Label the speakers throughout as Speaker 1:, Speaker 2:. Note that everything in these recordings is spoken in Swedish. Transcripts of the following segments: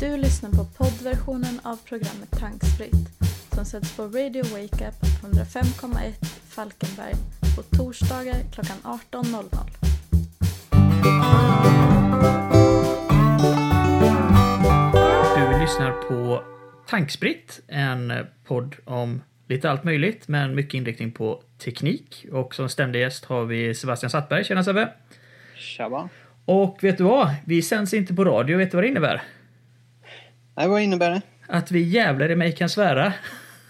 Speaker 1: Du lyssnar på poddversionen av programmet Tankspritt som sänds på Radio Wake Up 105,1 Falkenberg på torsdagar klockan 18.00.
Speaker 2: Du lyssnar på Tankspritt, en podd om lite allt möjligt, men mycket inriktning på teknik. Och som ständig gäst har vi Sebastian Sattberg. Tjena Sebbe!
Speaker 3: Tjaba!
Speaker 2: Och vet du vad? Vi sänds inte på radio. Vet du vad det innebär?
Speaker 3: Nej, vad innebär det?
Speaker 2: Att vi jävlar i mig kan svära.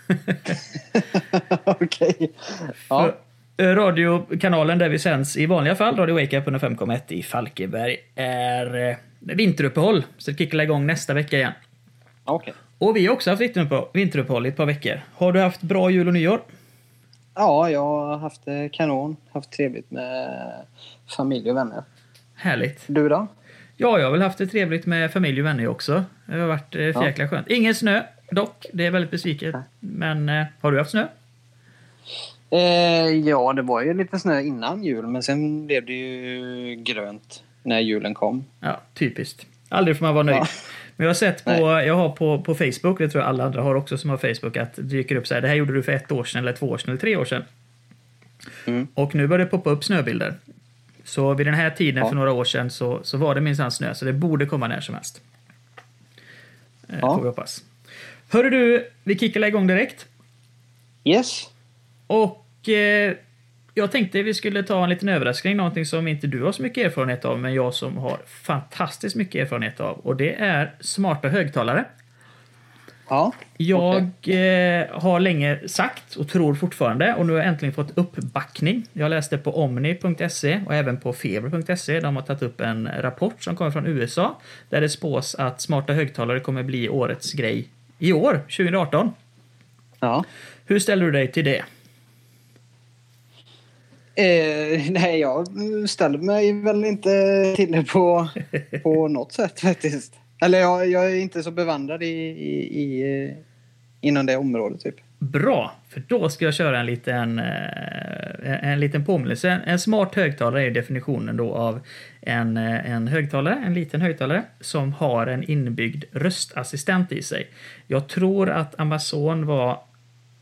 Speaker 3: Okej. Okay. Ja.
Speaker 2: För, radiokanalen där vi sänds i vanliga fall, Radio Wake Up 105,1 i Falkenberg, är eh, vinteruppehåll. Så det kickar igång nästa vecka igen.
Speaker 3: Okay.
Speaker 2: Och vi har också haft vinteruppehåll i ett par veckor. Har du haft bra jul och nyår?
Speaker 3: Ja, jag har haft det kanon. Haft trevligt med familj och vänner.
Speaker 2: Härligt.
Speaker 3: Du då?
Speaker 2: Ja, jag har väl haft det trevligt med familj och vänner också. Det har varit eh, för jäkla skönt. Ingen snö dock. Det är väldigt besviket. Men eh, har du haft snö?
Speaker 3: Eh, ja, det var ju lite snö innan jul, men sen blev det ju grönt när julen kom.
Speaker 2: Ja, typiskt. Aldrig får man vara nöjd. Ja. Men jag har sett på, Nej. jag har på, på Facebook, det tror jag alla andra har också som har Facebook, att det dyker upp så här, det här gjorde du för ett år sedan, eller två år sedan, eller tre år sedan. Mm. Och nu börjar det poppa upp snöbilder. Så vid den här tiden ja. för några år sedan så, så var det minsann snö, så det borde komma när som helst. Eh, ja. Får vi hoppas. Hörru du, vi kickar igång direkt.
Speaker 3: Yes.
Speaker 2: Och eh, jag tänkte vi skulle ta en liten överraskning, någonting som inte du har så mycket erfarenhet av, men jag som har fantastiskt mycket erfarenhet av. Och det är smarta högtalare.
Speaker 3: Ja,
Speaker 2: jag okay. eh, har länge sagt och tror fortfarande och nu har jag äntligen fått uppbackning. Jag läste på omni.se och även på feber.se. De har tagit upp en rapport som kommer från USA där det spås att smarta högtalare kommer bli årets grej i år, 2018.
Speaker 3: Ja.
Speaker 2: Hur ställer du dig till det?
Speaker 3: Eh, nej, jag ställer mig väl inte till det på, på något sätt faktiskt. Eller jag, jag är inte så bevandrad i, i, i, eh, inom det området. Typ.
Speaker 2: Bra, för då ska jag köra en liten, eh, en liten påminnelse. En smart högtalare är definitionen då av en, eh, en högtalare, en liten högtalare, som har en inbyggd röstassistent i sig. Jag tror att Amazon var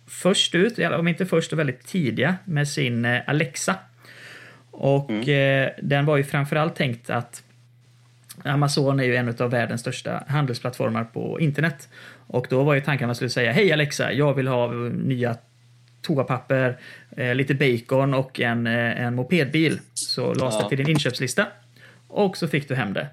Speaker 2: först ut, om inte först och väldigt tidiga, med sin Alexa. Och mm. den var ju framförallt tänkt att Amazon är ju en av världens största handelsplattformar på internet. Och då var ju tanken att man skulle säga Hej Alexa, jag vill ha nya toapapper, eh, lite bacon och en, eh, en mopedbil. Så lades ja. det till din inköpslista. Och så fick du hem det.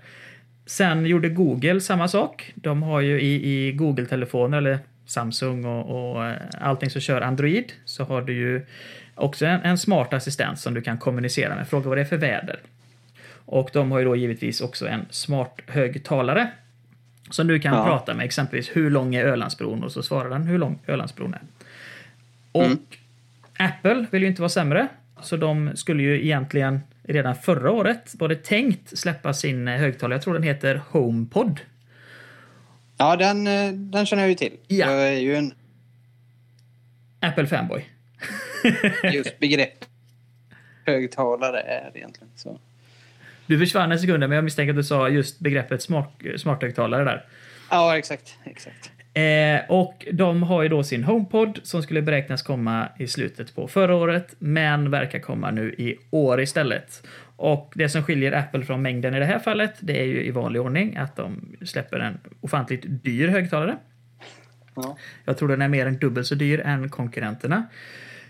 Speaker 2: Sen gjorde Google samma sak. De har ju i, i Google-telefoner, eller Samsung och, och eh, allting som kör Android, så har du ju också en, en smart assistent som du kan kommunicera med. Fråga vad det är för väder. Och de har ju då givetvis också en smart högtalare som du kan ja. prata med exempelvis hur lång är Ölandsbron och så svarar den hur lång Ölandsbron är. Och mm. Apple vill ju inte vara sämre så de skulle ju egentligen redan förra året var det tänkt släppa sin högtalare. Jag tror den heter HomePod.
Speaker 3: Ja, den, eh, den känner jag ju till. Ja. Jag är ju en...
Speaker 2: Apple fanboy.
Speaker 3: Just begrepp högtalare är egentligen så.
Speaker 2: Du försvann en sekund, men jag misstänker att du sa just begreppet smart, smarthögtalare där.
Speaker 3: Ja, exakt. exakt.
Speaker 2: Eh, och de har ju då sin HomePod som skulle beräknas komma i slutet på förra året, men verkar komma nu i år istället. Och det som skiljer Apple från mängden i det här fallet, det är ju i vanlig ordning att de släpper en ofantligt dyr högtalare. Ja. Jag tror den är mer än dubbelt så dyr än konkurrenterna.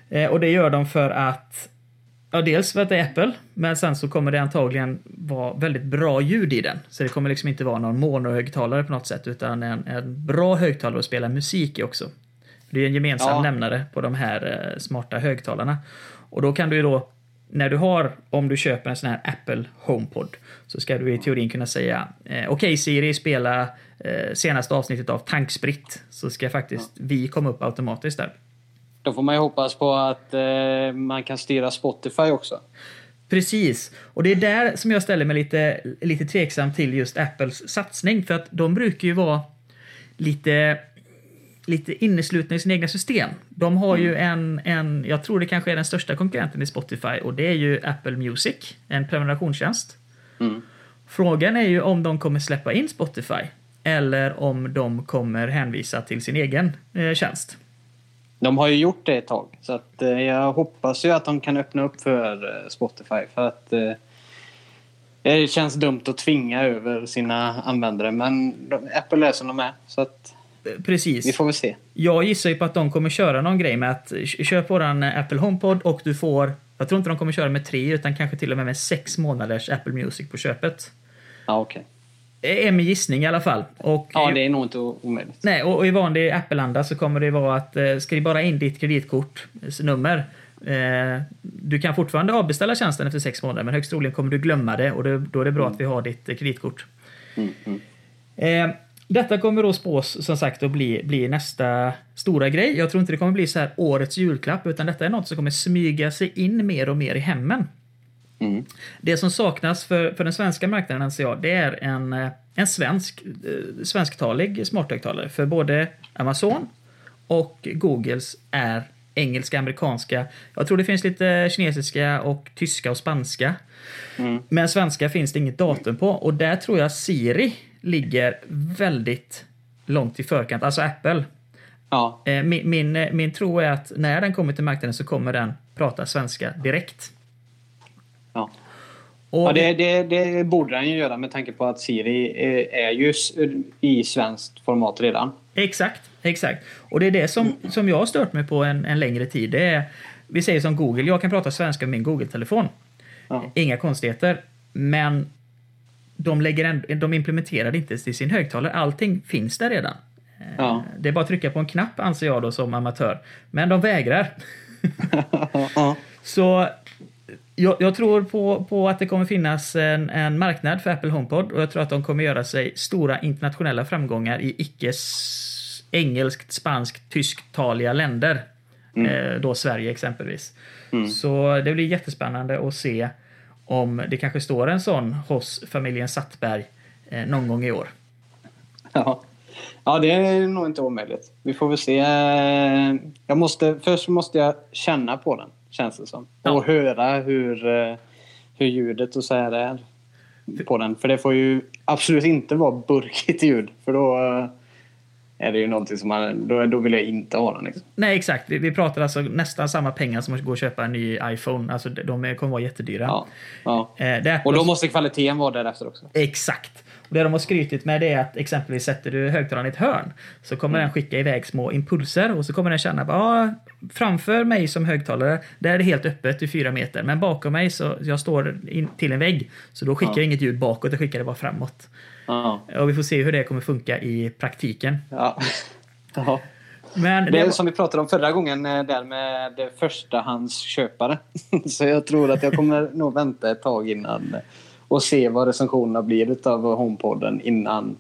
Speaker 2: Eh, och det gör de för att Ja, dels för att det är Apple, men sen så kommer det antagligen vara väldigt bra ljud i den. Så det kommer liksom inte vara någon monohögtalare på något sätt, utan en, en bra högtalare att spela musik i också. Det är en gemensam ja. nämnare på de här eh, smarta högtalarna. Och då kan du ju då, när du har, om du köper en sån här Apple HomePod, så ska du i teorin kunna säga eh, okej okay, Siri, spela eh, senaste avsnittet av Tankspritt, så ska faktiskt vi komma upp automatiskt där.
Speaker 3: Då får man ju hoppas på att eh, man kan styra Spotify också.
Speaker 2: Precis, och det är där som jag ställer mig lite, lite tveksam till just Apples satsning. För att de brukar ju vara lite, lite inneslutna i sina egna system. De har mm. ju en, en, jag tror det kanske är den största konkurrenten i Spotify och det är ju Apple Music, en prenumerationstjänst. Mm. Frågan är ju om de kommer släppa in Spotify eller om de kommer hänvisa till sin egen eh, tjänst.
Speaker 3: De har ju gjort det ett tag. Så att, eh, jag hoppas ju att de kan öppna upp för eh, Spotify. För att eh, det känns dumt att tvinga över sina användare. Men Apple är som de är. Så att
Speaker 2: Precis.
Speaker 3: vi får väl se.
Speaker 2: Jag gissar ju på att de kommer köra någon grej med att köp våran Apple HomePod och du får, jag tror inte de kommer köra med tre utan kanske till och med med sex månaders Apple Music på köpet.
Speaker 3: Ja, okej.
Speaker 2: Det är min gissning i alla fall. Och,
Speaker 3: Ja, det är nog inte omöjligt.
Speaker 2: Nej, och, och i vanlig Apple-anda så kommer det vara att eh, skriv bara in ditt kreditkortsnummer. Eh, du kan fortfarande avbeställa tjänsten efter sex månader men högst troligen kommer du glömma det och det, då är det bra att vi har ditt eh, kreditkort.
Speaker 3: Mm, mm.
Speaker 2: Eh, detta kommer då spås som sagt att bli, bli nästa stora grej. Jag tror inte det kommer bli så här årets julklapp utan detta är något som kommer smyga sig in mer och mer i hemmen.
Speaker 3: Mm.
Speaker 2: Det som saknas för, för den svenska marknaden anser jag, det är en, eh, en svensk, eh, svensktalig smarthögtalare. För både Amazon och Googles är engelska, amerikanska. Jag tror det finns lite kinesiska och tyska och spanska.
Speaker 3: Mm.
Speaker 2: Men svenska finns det inget datum på och där tror jag Siri ligger väldigt långt i förkant. Alltså Apple.
Speaker 3: Ja,
Speaker 2: Eh, Min, min, min tro är att när den kommer till marknaden så kommer den prata svenska direkt.
Speaker 3: Ja.
Speaker 2: Och
Speaker 3: ja det, det, det borde den ju göra med tanke på att Siri är, är ju i svenskt format redan.
Speaker 2: Exakt, exakt. Och det är det som, som jag har stört mig på en, en längre tid. Det är, vi säger som Google, jag kan prata svenska med min Google-telefon.
Speaker 3: Ja.
Speaker 2: Inga konstigheter. Men de, lägger ändå, de implementerar det inte till sin högtalare. Allting finns där redan.
Speaker 3: Ja.
Speaker 2: Det är bara att trycka på en knapp anser jag då som amatör. Men de vägrar.
Speaker 3: ja.
Speaker 2: Så jag, jag tror på, på att det kommer finnas en, en marknad för Apple HomePod och jag tror att de kommer göra sig stora internationella framgångar i icke engelskt, spanskt, tysktaliga länder. Eh, då Sverige exempelvis. Så det blir jättespännande att se om det kanske står en sån hos familjen Sattberg eh, någon gång i år.
Speaker 3: Ja. ja, det är nog inte omöjligt. Vi får väl se. Jag måste, först måste jag känna på den, känns det som.
Speaker 2: Ja.
Speaker 3: Och höra hur, eh, hur ljudet och så här är på den. För det får ju absolut inte vara burkigt ljud. För då eh, är det ju någonting som man... Då, då vill jag inte ha den. Liksom.
Speaker 2: Nej, exakt. Vi, vi pratar alltså nästan samma pengar som att gå och köpa en ny iPhone. Alltså de kommer vara jättedyra.
Speaker 3: Ja. Ja.
Speaker 2: Eh,
Speaker 3: Och då måste kvaliteten vara därefter också.
Speaker 2: Exakt. Och det de har skrytit med det är att exempelvis sätter du högtalaren i ett hörn så kommer den skicka iväg små impulser och så kommer den känna bara ah, framför mig som högtalare där är det helt öppet i fyra meter men bakom mig så jag står in till en vägg så då skickar
Speaker 3: Ja.
Speaker 2: inget ljud bakåt, det skickar det bara framåt.
Speaker 3: Ja.
Speaker 2: Och vi får se hur det kommer funka i praktiken.
Speaker 3: Ja. ja.
Speaker 2: Men
Speaker 3: Det
Speaker 2: det var,
Speaker 3: som vi pratade om förra gången eh, där med eh, förstahandsköpare. Så jag tror att jag kommer nog vänta ett tag innan eh, och se vad recensionerna blir utav HomePodden innan,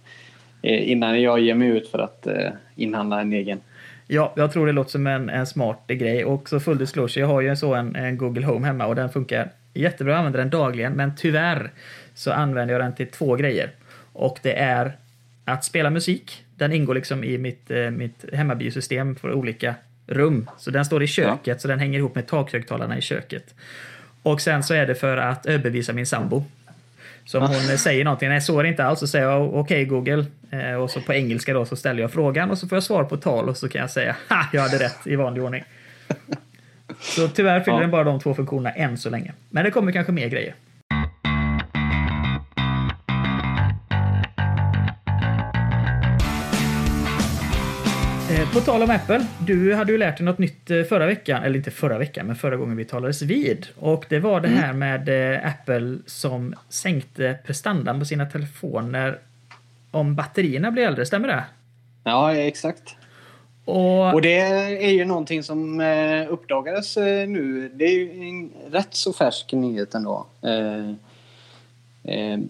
Speaker 3: eh, innan jag ger mig ut för att eh, inhandla en egen.
Speaker 2: ja, jag tror det låter som en, en smart grej och så full disclosure, jag har ju så en, en Google Home hemma och den funkar jättebra, jag använder den dagligen men tyvärr så använder jag den till två grejer. Och det är att spela musik. Den ingår liksom i mitt, eh, mitt hemmabiosystem för olika rum. Så den står i köket, så den hänger ihop med takhögtalarna i köket. Och sen så är det för att överbevisa min sambo. Så om hon säger någonting, nej så är det inte alls, så säger jag okej Google. Eh, och så på engelska då så ställer jag frågan och så får jag svar på tal och så kan jag säga ha, jag hade rätt i vanlig ordning. Så tyvärr fyller
Speaker 3: Ja.
Speaker 2: den bara de två funktionerna än så länge. Men det kommer kanske mer grejer. På tal om Apple, du hade ju lärt dig något nytt eh, förra veckan, eller inte förra veckan, men förra gången vi talades vid. Och det var det här med eh, Apple som sänkte prestandan på sina telefoner om batterierna blir äldre, stämmer det?
Speaker 3: Ja, exakt.
Speaker 2: Och,
Speaker 3: Och det är ju någonting som eh, uppdagades nu. Det är ju en rätt så färsk nyhet ändå. Eh,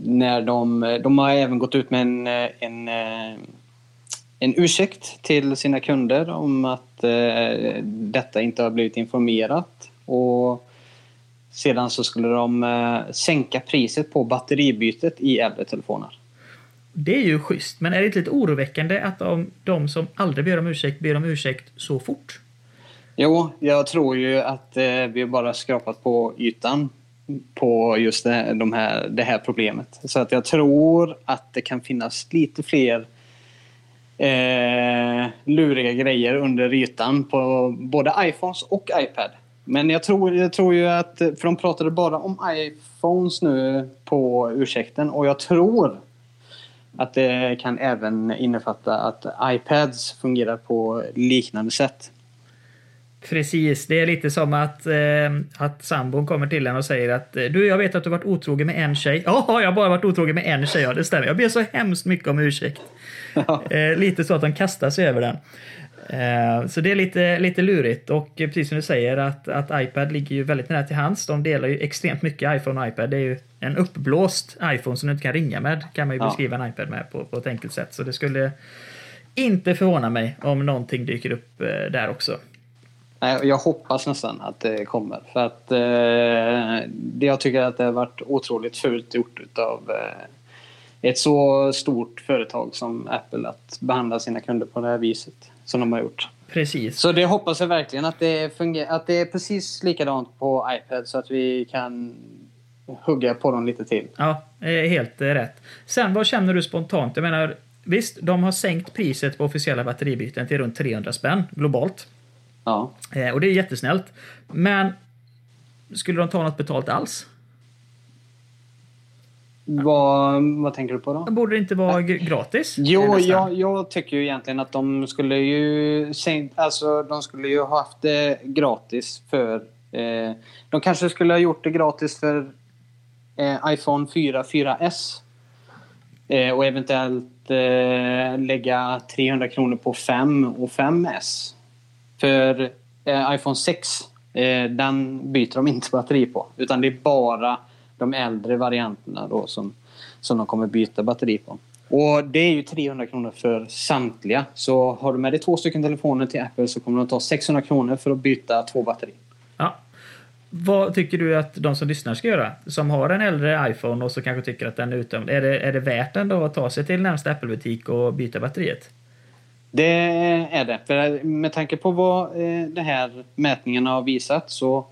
Speaker 3: när de, de har även gått ut med en, en, en ursäkt till sina kunder om att eh, detta inte har blivit informerat. Och sedan så skulle de eh, sänka priset på batteribytet i äldre telefoner.
Speaker 2: det är ju schysst, men är det inte lite oroväckande att de, de som aldrig ber om ursäkt ber om ursäkt så fort?
Speaker 3: Jo, jag tror ju att eh, vi bara skrapat på ytan på just det, de här, det här problemet. Så att jag tror att det kan finnas lite fler eh, luriga grejer under ytan på både iPhones och iPad. Men jag tror, jag tror ju att, för de pratade bara om iPhones nu på ursäkten och jag tror att det kan även innefatta att iPads fungerar på liknande sätt.
Speaker 2: Precis, det är lite som att, eh, att sambon kommer till en och säger att eh, du, jag vet att du varit otrogen med en tjej. Ja, jag har bara varit otrogen med en tjej, ja det stämmer. Jag ber så hemskt mycket om ursäkt. Ja. Eh, lite så att de kastar sig över den. Eh, så det är lite, lite lurigt och precis som du säger att, att iPad ligger ju väldigt nära till hands. De delar ju extremt mycket iPhone och iPad. Det är ju en uppblåst iPhone som du inte kan ringa med kan man ju ja. beskriva en iPad med på, på ett enkelt sätt. Så det skulle inte förvåna mig om någonting dyker upp eh, där också.
Speaker 3: Nej, jag hoppas nästan att det kommer. För att eh, jag tycker att det har varit otroligt fult gjort av eh, ett så stort företag som Apple att behandla sina kunder på det här viset som de har gjort.
Speaker 2: Precis.
Speaker 3: Så det hoppas jag verkligen att det, fungerar, att det är precis likadant på iPad så att vi kan hugga på dem lite till.
Speaker 2: Ja, helt rätt. Sen vad känner du spontant? Jag menar, visst, de har sänkt priset på officiella batteribyten till runt 300 spänn globalt.
Speaker 3: Ja.
Speaker 2: Eh, och det är jättesnällt. Men skulle de ta något betalt alls?
Speaker 3: Vad, vad tänker du på då?
Speaker 2: Borde det inte vara gratis?
Speaker 3: Jo, jag, jag tycker ju egentligen att de skulle ju... Alltså, de skulle ju ha haft det gratis för... Eh, de kanske skulle ha gjort det gratis för eh, iPhone 4, 4S. Eh, och eventuellt eh, lägga 300 kronor på 5 och 5S. För eh, iPhone 6, eh, den byter de inte batteri på. Utan det är bara de äldre varianterna då som, som de kommer byta batteri på. Och det är ju 300 kronor för samtliga. Så har du med dig två stycken telefoner till Apple så kommer de ta 600 kronor för att byta två batterier.
Speaker 2: Ja. Vad tycker du att de som lyssnar ska göra? Som har en äldre iPhone och så kanske tycker att den är uttömd. Är det, är det värt ändå att ta sig till närmsta Apple-butik och byta batteriet?
Speaker 3: Det är det. För med tanke på vad eh, det här mätningen har visat så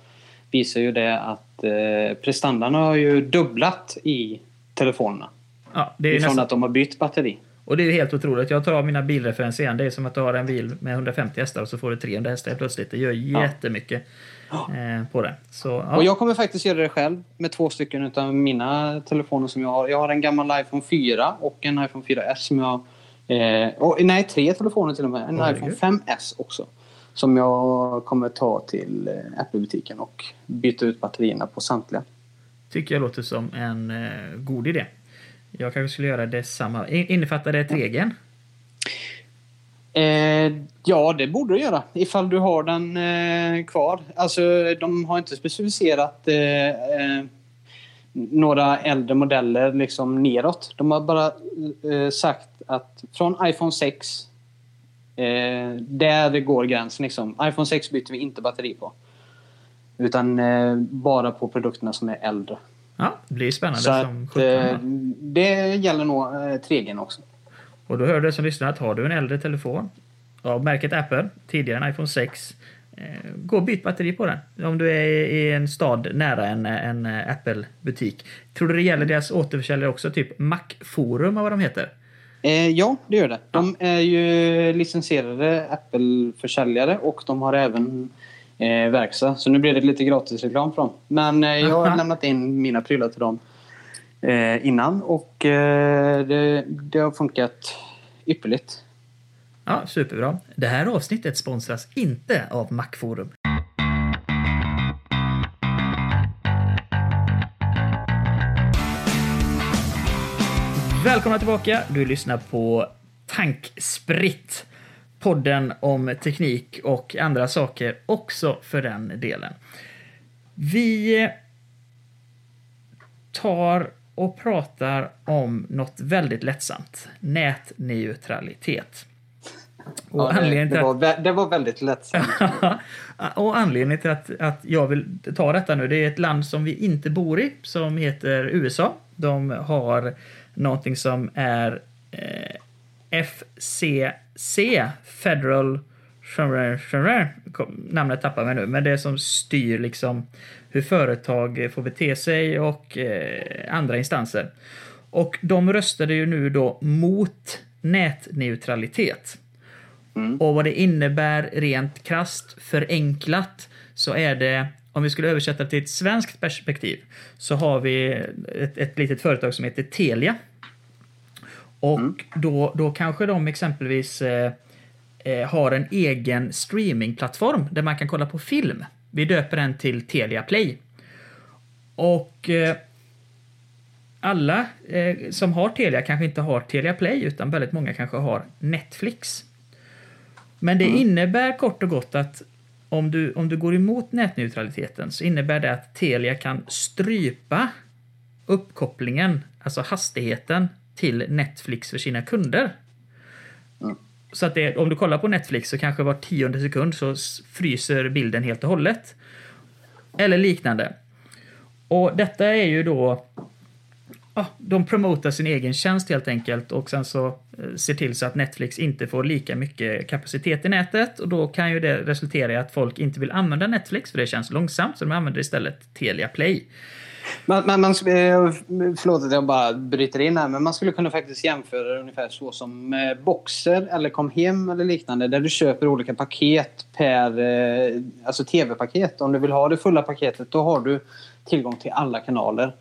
Speaker 3: visar ju det att eh, prestandan har ju dubblat i telefonerna.
Speaker 2: Ja, det
Speaker 3: är Ifrån nästan... att de har bytt batteri.
Speaker 2: Och det är helt otroligt. Jag tar mina bilreferenser igen. Det är som att du har en bil med 150 hästar och så får du 300 hästar plötsligt. Det gör jättemycket ja. Eh, på det. Så, ja.
Speaker 3: Och jag kommer faktiskt göra det själv med två stycken av mina telefoner som jag har. Jag har en gammal iPhone 4 och en iPhone 4S som jag... Eh, och, nej, tre telefoner till och med. En oh, iPhone 5S också. Som jag kommer ta till eh, Apple-butiken och byta ut batterierna på samtliga.
Speaker 2: Tycker jag låter som en eh, god idé. Jag kanske skulle göra detsamma. Innefattar det regeln?
Speaker 3: Eh, ja, det borde du göra ifall du har den eh, kvar. Alltså, de har inte specificerat eh, eh några äldre modeller liksom neråt. De har bara eh, sagt att från iPhone 6 Eh, där går gränsen. Liksom. iPhone 6 byter vi inte batteri på. Utan eh, bara på produkterna som är äldre.
Speaker 2: Ja, det blir spännande
Speaker 3: Så som att, eh, Det gäller nog eh, 3G också.
Speaker 2: Och då hör du som lyssnar att har du en äldre telefon av märket Apple, tidigare en iPhone 6, eh, gå och byt batteri på den. Om du är i en stad nära en, en Apple-butik. Tror du det gäller deras återförsäljare också? Typ Mac-forum vad de heter?
Speaker 3: Eh, ja, det gör det. De är ju licensierade Apple-försäljare och de har även eh, verkstad. Så nu blir det lite gratisreklam för dem. Men eh, jag har lämnat in mina prylar till dem eh, innan och eh, det, det har funkat ypperligt.
Speaker 2: Ja, superbra. Det här avsnittet sponsras inte av Macforum. Välkomna tillbaka! Du lyssnar på Tankspritt. Podden om teknik och andra saker också för den delen. Vi tar och pratar om något väldigt lättsamt. Nätneutralitet.
Speaker 3: Och ja, det, det, var, det var väldigt lättsamt.
Speaker 2: och anledningen till att, att jag vill ta detta nu, det är ett land som vi inte bor i, som heter USA. De har någonting som är eh, FCC, Federal namnet tappar mig nu, men det som styr liksom hur företag får bete sig och eh, andra instanser. Och de röstade ju nu då mot nätneutralitet. Och vad det innebär rent krasst förenklat så är det, om vi skulle översätta till ett svenskt perspektiv, så har vi ett, ett litet företag som heter Telia. Och då, då kanske de exempelvis eh, eh, har en egen streamingplattform där man kan kolla på film. Vi döper den till Telia Play. Och eh, alla eh, som har Telia kanske inte har Telia Play utan väldigt många kanske har Netflix. Men det innebär kort och gott att om du, om du går emot nätneutraliteten så innebär det att Telia kan strypa uppkopplingen, alltså hastigheten till Netflix för sina kunder. Så att det, om du kollar på Netflix så kanske var tionde sekund så fryser bilden helt och hållet. Eller liknande. Och detta är ju då... Ja, de promotar sin egen tjänst helt enkelt och sen så eh, ser till så att Netflix inte får lika mycket kapacitet i nätet och då kan ju det resultera i att folk inte vill använda Netflix för det känns långsamt så de använder istället Telia Play.
Speaker 3: Man, man, man, eh, förlåt att jag bara bryter in här, men man skulle kunna faktiskt jämföra det ungefär så som eh, Boxer eller Kom Hem eller liknande där du köper olika paket per alltså tv-paket. Om du vill ha det fulla paketet då har du tillgång till alla kanaler.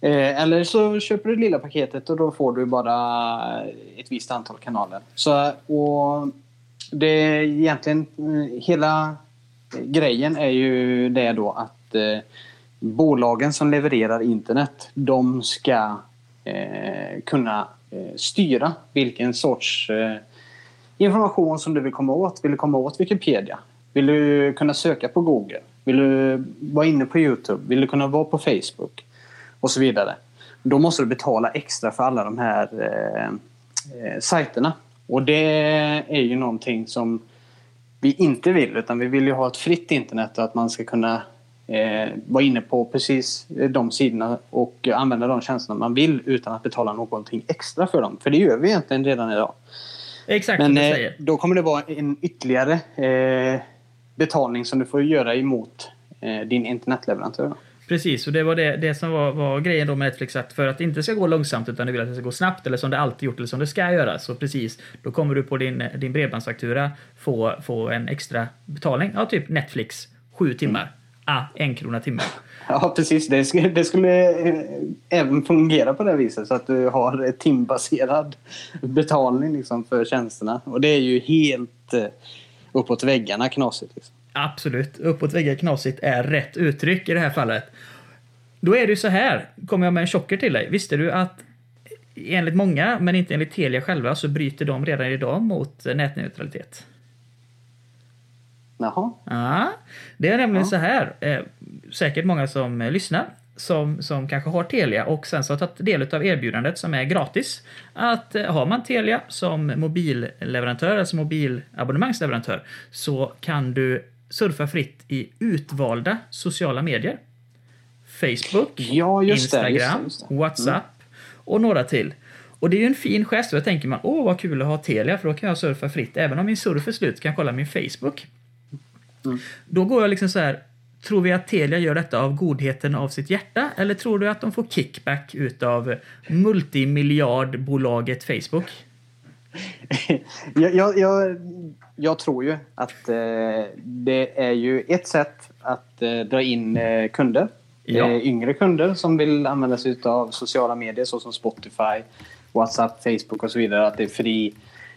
Speaker 3: Eh, eller så köper du det lilla paketet och då får du bara ett visst antal kanaler. Så, och det är egentligen eh, hela grejen är ju det då att eh, bolagen som levererar internet de ska eh, kunna eh, styra vilken sorts eh, information som du vill komma åt. Vill du komma åt Wikipedia? Vill du kunna söka på Google? Vill du vara inne på Youtube? Vill du kunna vara på Facebook? Och så vidare. Då måste du betala extra för alla de här eh, eh, sajterna. Och det är ju någonting som vi inte vill utan vi vill ju ha ett fritt internet och att man ska kunna eh, vara inne på precis de sidorna och använda de tjänsterna man vill utan att betala någonting extra för dem. För det gör vi egentligen redan idag.
Speaker 2: Exakt
Speaker 3: Men eh,
Speaker 2: säger.
Speaker 3: då kommer det vara en ytterligare eh, betalning som du får göra emot eh, din internetleverantör.
Speaker 2: Precis, och det var det, det som var, var grejen då med Netflix, att för att det inte ska gå långsamt utan du vill att det ska gå snabbt eller som det alltid gjort eller som det ska göra. Så precis, då kommer du på din, din bredbandsfaktura få, få en extra betalning. Ja, typ Netflix, sju timmar. Ah, en krona timmen.
Speaker 3: Ja, precis. Det skulle, det skulle eh, även fungera på det viset så att du har timbaserad betalning liksom, för tjänsterna. Och det är ju helt eh, uppåt väggarna knasigt. Liksom.
Speaker 2: Absolut, uppåt väggar knasigt är rätt uttryck i det här fallet. Då är det ju så här, kommer jag med en chocker till dig. Visste du att enligt många, men inte enligt Telia själva, så bryter de redan idag mot nätneutralitet?
Speaker 3: Jaha.
Speaker 2: Ja, det är nämligen
Speaker 3: Ja.
Speaker 2: så här, eh, säkert många som lyssnar som, som kanske har Telia och sen så har tagit del av erbjudandet som är gratis. Att eh, har man Telia som mobilleverantör, alltså mobilabonnemangsleverantör, så kan du surfa fritt i utvalda sociala medier. Facebook,
Speaker 3: Ja, just det,
Speaker 2: Instagram,
Speaker 3: just det, just det. Mm.
Speaker 2: WhatsApp och några till. Och det är ju en fin gest och då tänker man åh vad kul att ha Telia för då kan jag surfa fritt. Även om min surf är slut kan jag kolla min Facebook.
Speaker 3: Mm.
Speaker 2: Då går jag liksom så här. Tror vi att Telia gör detta av godheten av sitt hjärta eller tror du att de får kickback utav multimiljardbolaget Facebook?
Speaker 3: jag, jag, jag, jag tror ju att eh, det är ju ett sätt att eh, dra in eh, kunder.
Speaker 2: Ja.
Speaker 3: Eh, yngre kunder som vill använda sig av sociala medier såsom Spotify, WhatsApp, Facebook och så vidare. Att det är fri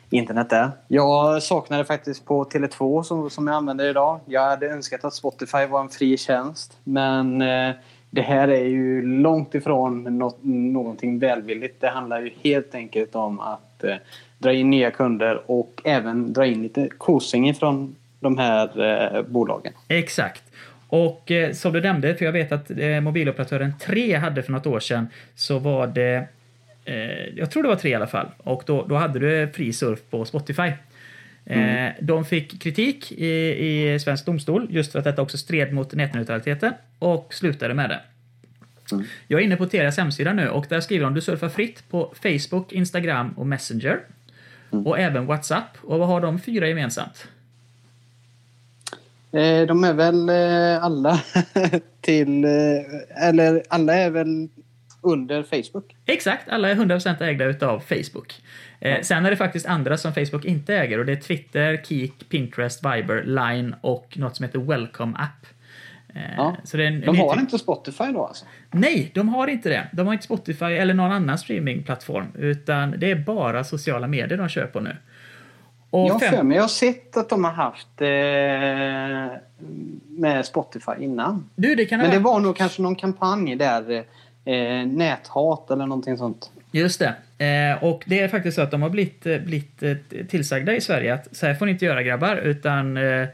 Speaker 3: internet där. Jag saknar det faktiskt på Tele2 som, som jag använder idag. Jag hade önskat att Spotify var en fri tjänst. Men eh, det här är ju långt ifrån något, någonting välvilligt. Det handlar ju helt enkelt om att eh, dra in nya kunder och även dra in lite kosing från de här eh, bolagen.
Speaker 2: Exakt. Och eh, som du nämnde, för jag vet att eh, mobiloperatören 3 hade för något år sedan, så var det, eh, jag tror det var 3 i alla fall, och då, då hade du fri surf på Spotify. Eh, de fick kritik i, i svensk domstol just för att detta också stred mot nätneutraliteten och slutade med det.
Speaker 3: Mm.
Speaker 2: Jag är inne på Telias hemsida nu och där skriver de du surfar fritt på Facebook, Instagram och Messenger. Och även WhatsApp. Och vad har de fyra gemensamt?
Speaker 3: Eh, de är väl eh, alla till... Eh, eller alla är väl under Facebook?
Speaker 2: Exakt, alla är 100% ägda utav Facebook. Eh, sen är det faktiskt andra som Facebook inte äger och det är Twitter, Kik, Pinterest, Viber, Line och något som heter Welcome App. Eh,
Speaker 3: Ja.
Speaker 2: Så det är en,
Speaker 3: De har inte Spotify då alltså?
Speaker 2: Nej, de har inte det. De har inte Spotify eller någon annan streamingplattform, utan det är bara sociala medier de kör på nu. Och
Speaker 3: Jag
Speaker 2: fem-
Speaker 3: för mig, jag har sett att de har haft eh, med Spotify innan.
Speaker 2: Du, det kan
Speaker 3: Men det
Speaker 2: vara...
Speaker 3: var nog kanske någon kampanj där, eh, näthat eller någonting sånt.
Speaker 2: Just det. Eh, och det är faktiskt så att de har blivit, eh, blivit eh, tillsagda i Sverige att så här får ni inte göra grabbar, utan det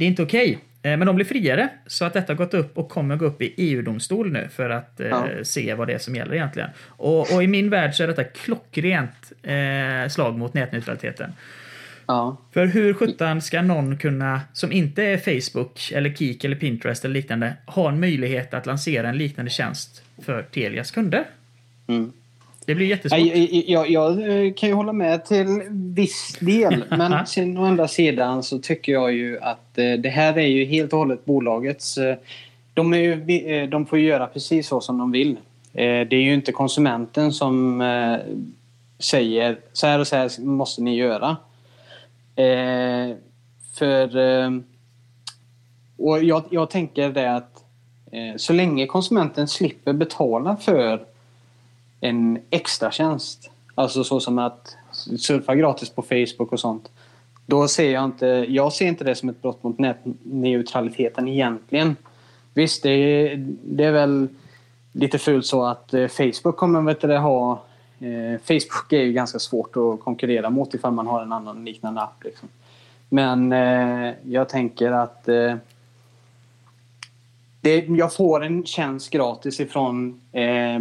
Speaker 2: är inte okej. Eh, Men de blir friare, så att detta har gått upp och kommer gå upp i EU-domstol nu för att eh,
Speaker 3: Ja.
Speaker 2: se vad det är som gäller egentligen. Och, och i min värld så är detta klockrent eh, slag mot nätneutraliteten.
Speaker 3: Ja.
Speaker 2: För hur sjutton ska någon kunna, som inte är Facebook, eller Kik eller Pinterest eller liknande, ha en möjlighet att lansera en liknande tjänst för Telias kunder?
Speaker 3: Mm.
Speaker 2: Det blir jättesvårt.
Speaker 3: Jag, jag, jag eh, kan ju hålla med till viss del. Men sen å andra sidan så tycker jag ju att eh, det här är ju helt och hållet bolagets... eh, De, ju, de får ju göra precis så som de vill. Det är ju inte konsumenten som säger så här och så här måste ni göra. För... Och jag, jag tänker det att så länge konsumenten slipper betala för en extra tjänst. Alltså så som att surfa gratis på Facebook och sånt. Då ser jag inte, jag ser inte det som ett brott mot nätneutraliteten egentligen. Visst, det är, det är väl lite fult så att eh, Facebook kommer vet du, ha... Eh, Facebook är ju ganska svårt att konkurrera mot ifall man har en annan liknande app. Liksom. Men eh, jag tänker att eh, det, jag får en tjänst gratis ifrån eh,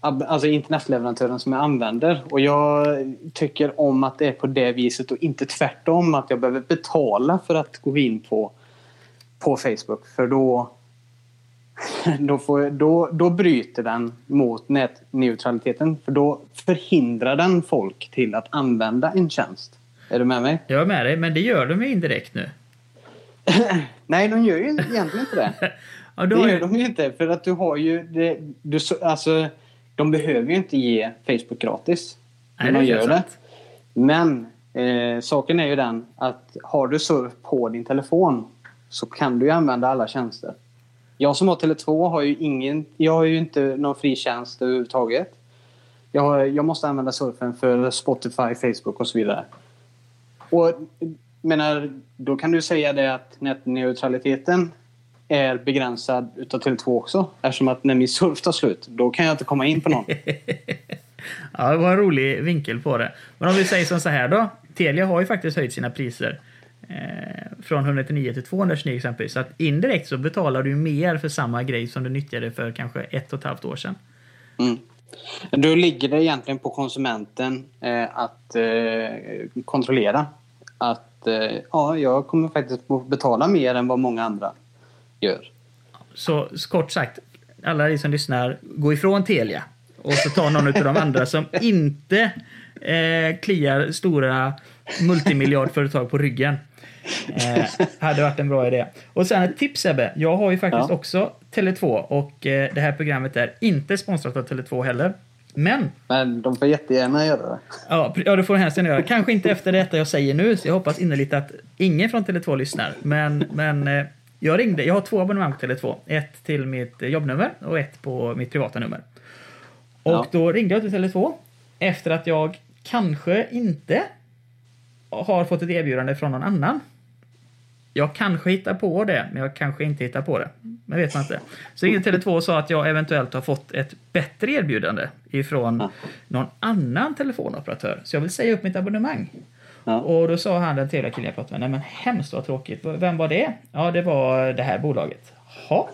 Speaker 3: alltså internetleverantören som jag använder. Och jag tycker om att det är på det viset och inte tvärtom. Att jag behöver betala för att gå in på, på Facebook. För då, då, får, då, då bryter den mot nätneutraliteten. För då förhindrar den folk till att använda en tjänst. Är du med mig?
Speaker 2: Jag är med dig, men det gör de ju indirekt nu.
Speaker 3: Nej, de gör ju egentligen inte det.
Speaker 2: Ja,
Speaker 3: Det gör
Speaker 2: ju,
Speaker 3: de ju inte. För att du har ju... Det, du, så- alltså, de behöver ju inte ge Facebook gratis.
Speaker 2: Nej,
Speaker 3: när de gör det. Men eh, saken är ju den att har du surf på din telefon så kan du ju använda alla tjänster. Jag som har Tele2 har ju ingen... Jag har ju inte någon fri tjänst överhuvudtaget. Jag, har, jag måste använda surfen för Spotify, Facebook och så vidare. Och menar, då kan du säga det att nätneutraliteten är begränsad utav Tele2 också. Eftersom att när min surf tar slut, då kan jag inte komma in på någon.
Speaker 2: ja, det var en rolig vinkel på det. Men om vi säger som så här då. Telia har ju faktiskt höjt sina priser. Eh, från 199 till 229 exempelvis. Så att indirekt så betalar du mer för samma grej som du nyttjade för kanske ett och ett halvt år sedan.
Speaker 3: Mm. Då ligger det egentligen på konsumenten eh, att eh, kontrollera att eh, ja, jag kommer faktiskt betala mer än vad många andra gör.
Speaker 2: Så kort sagt, alla ni som lyssnar, gå ifrån Telia och så ta någon av de andra som inte eh, kliar stora multimiljardföretag på ryggen. Eh, hade varit en bra idé. Och sen ett tips Sebbe. Jag har ju faktiskt
Speaker 3: Ja.
Speaker 2: också Tele2 och eh, det här programmet är inte sponsrat av Tele2 heller. Men,
Speaker 3: Men de får jättegärna göra det.
Speaker 2: ja, ja det får du hemskt gärna göra. Kanske inte efter detta jag säger nu, så jag hoppas innerligt att ingen från Tele2 lyssnar. Men, men eh, jag ringde, jag har två abonnemang på Tele2. Ett till mitt jobbnummer och ett på mitt privata nummer. Och
Speaker 3: Ja.
Speaker 2: då ringde jag till Tele2 efter att jag kanske inte har fått ett erbjudande från någon annan. Jag kanske hittar på det, men jag kanske inte hittar på det. Men vet man inte. Så ringde Tele2 och sa att jag eventuellt har fått ett bättre erbjudande ifrån någon annan telefonoperatör. Så jag vill säga upp mitt abonnemang.
Speaker 3: Ja.
Speaker 2: Och då sa han, den trevliga killen jag pratade med, nej men hemskt vad tråkigt. Vem var det? Ja, det var det här bolaget. Ja.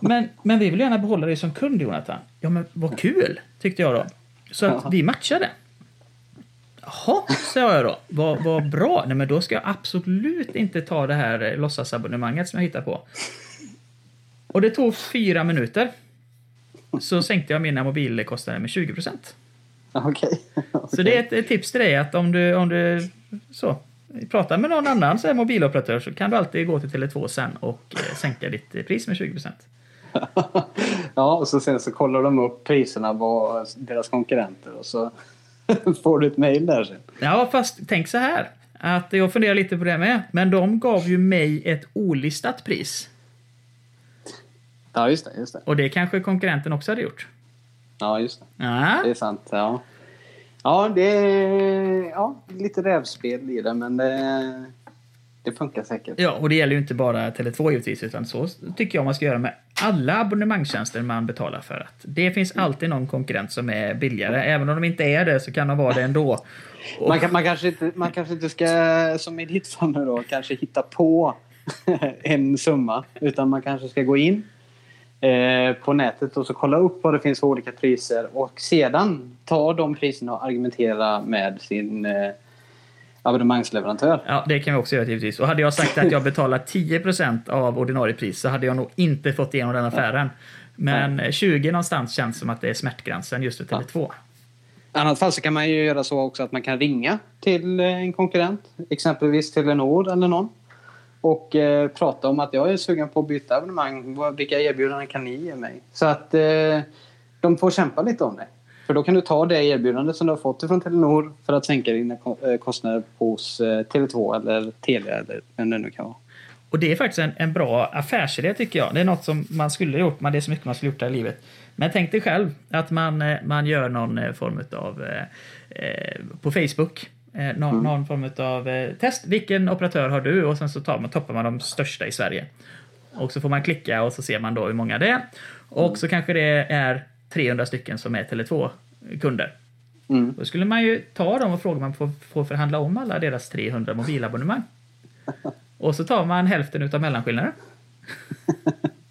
Speaker 2: Men, men vi vill gärna behålla dig som kund, Jonathan. Ja, men vad kul, tyckte jag då. Så att vi matchade. Jaha, sa jag då. Vad, vad bra. Nej, men då ska jag absolut inte ta det här eh, låtsasabonnemanget som jag hittar på. Och det tog fyra minuter. Så sänkte jag mina mobilkostnader med 20 procent.
Speaker 3: Okej.
Speaker 2: Så det är ett, tips till dig att om du, om du så, pratar med någon annan så mobiloperatör så kan du alltid gå till Tele2 sen och eh, sänka ditt pris med 20 procent.
Speaker 3: Ja, och så sen så kollar de upp priserna på deras konkurrenter och så får du ett mejl där sen.
Speaker 2: Ja, fast tänk så här. Att jag funderar lite på det med. Men de gav ju mig ett olistat pris.
Speaker 3: Ja, just det. Just det.
Speaker 2: Och det kanske konkurrenten också hade gjort.
Speaker 3: Ja, just det.
Speaker 2: Ja.
Speaker 3: Det är sant. Ja, ja det är ja, lite rävspel i det, men det, det funkar säkert.
Speaker 2: Ja, och det gäller ju inte bara Tele2 givetvis, utan så tycker jag man ska göra med alla abonnemangstjänster man betalar för. att Det finns alltid någon konkurrent som är billigare. Även om de inte är det så kan de vara det ändå. Och,
Speaker 3: Man, kan, man, kanske inte, man kanske inte ska, som i ditt fall nu då, kanske hitta på en summa. Utan man kanske ska gå in på nätet och så kolla upp vad det finns för olika priser. Och sedan ta de priserna och argumentera med sin eh, abonnemangsleverantör.
Speaker 2: ja, det kan vi också göra givetvis. Och hade jag sagt att jag betalar 10% av ordinarie pris så hade jag nog inte fått igenom den affären. Men 20 någonstans känns som att det är smärtgränsen just för Tele2.
Speaker 3: I annat fall så kan man ju göra så också att man kan ringa till eh, en konkurrent. Exempelvis Telenor eller någon. Och eh, prata om att jag är sugen på att byta abonnemang. Vilka erbjudanden kan ni ge mig? Så att eh, de får kämpa lite om det. För då kan du ta det erbjudandet som du har fått från Telenor för att sänka dina eh, kostnader hos eh, Tele2 eller Telia eller vem det nu kan vara.
Speaker 2: Och det är faktiskt en, en bra affärsidé tycker jag. Det är något som man skulle gjort, men det är så mycket man skulle gjort i livet. Men tänk dig själv att man, eh, man gör någon eh, form av eh, på Facebook. Eh, någon, någon form av eh, test. Vilken operatör har du? Och sen så tar man, toppar man de största i Sverige. Och så får man klicka och så ser man då hur många det är. Och så kanske det är 300 stycken som är Tele2-kunder.
Speaker 3: Mm.
Speaker 2: Då skulle man ju ta dem och fråga om man får, får förhandla om alla deras 300 mobilabonnemang. Och så tar man hälften utav mellanskillnaden.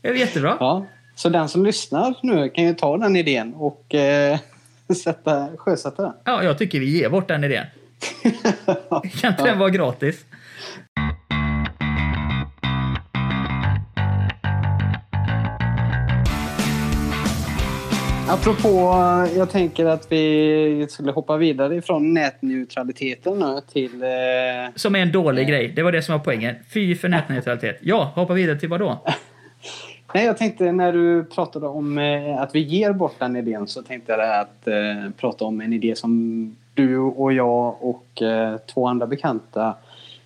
Speaker 2: Det är jättebra.
Speaker 3: Ja, så den som lyssnar nu kan ju ta den idén och eh, sätta, sjösätta den.
Speaker 2: Ja, jag tycker vi ger bort den idén. Kan inte den vara gratis?
Speaker 3: Apropå, jag tänker att vi skulle hoppa vidare ifrån nätneutraliteten nu till... Eh,
Speaker 2: Som är en dålig grej. Det var det som var poängen. Fy för nätneutralitet. Ja, hoppa vidare till vad då?
Speaker 3: nej, jag tänkte när du pratade om eh, att vi ger bort den idén så tänkte jag att eh, prata om en idé som du och jag och eh, två andra bekanta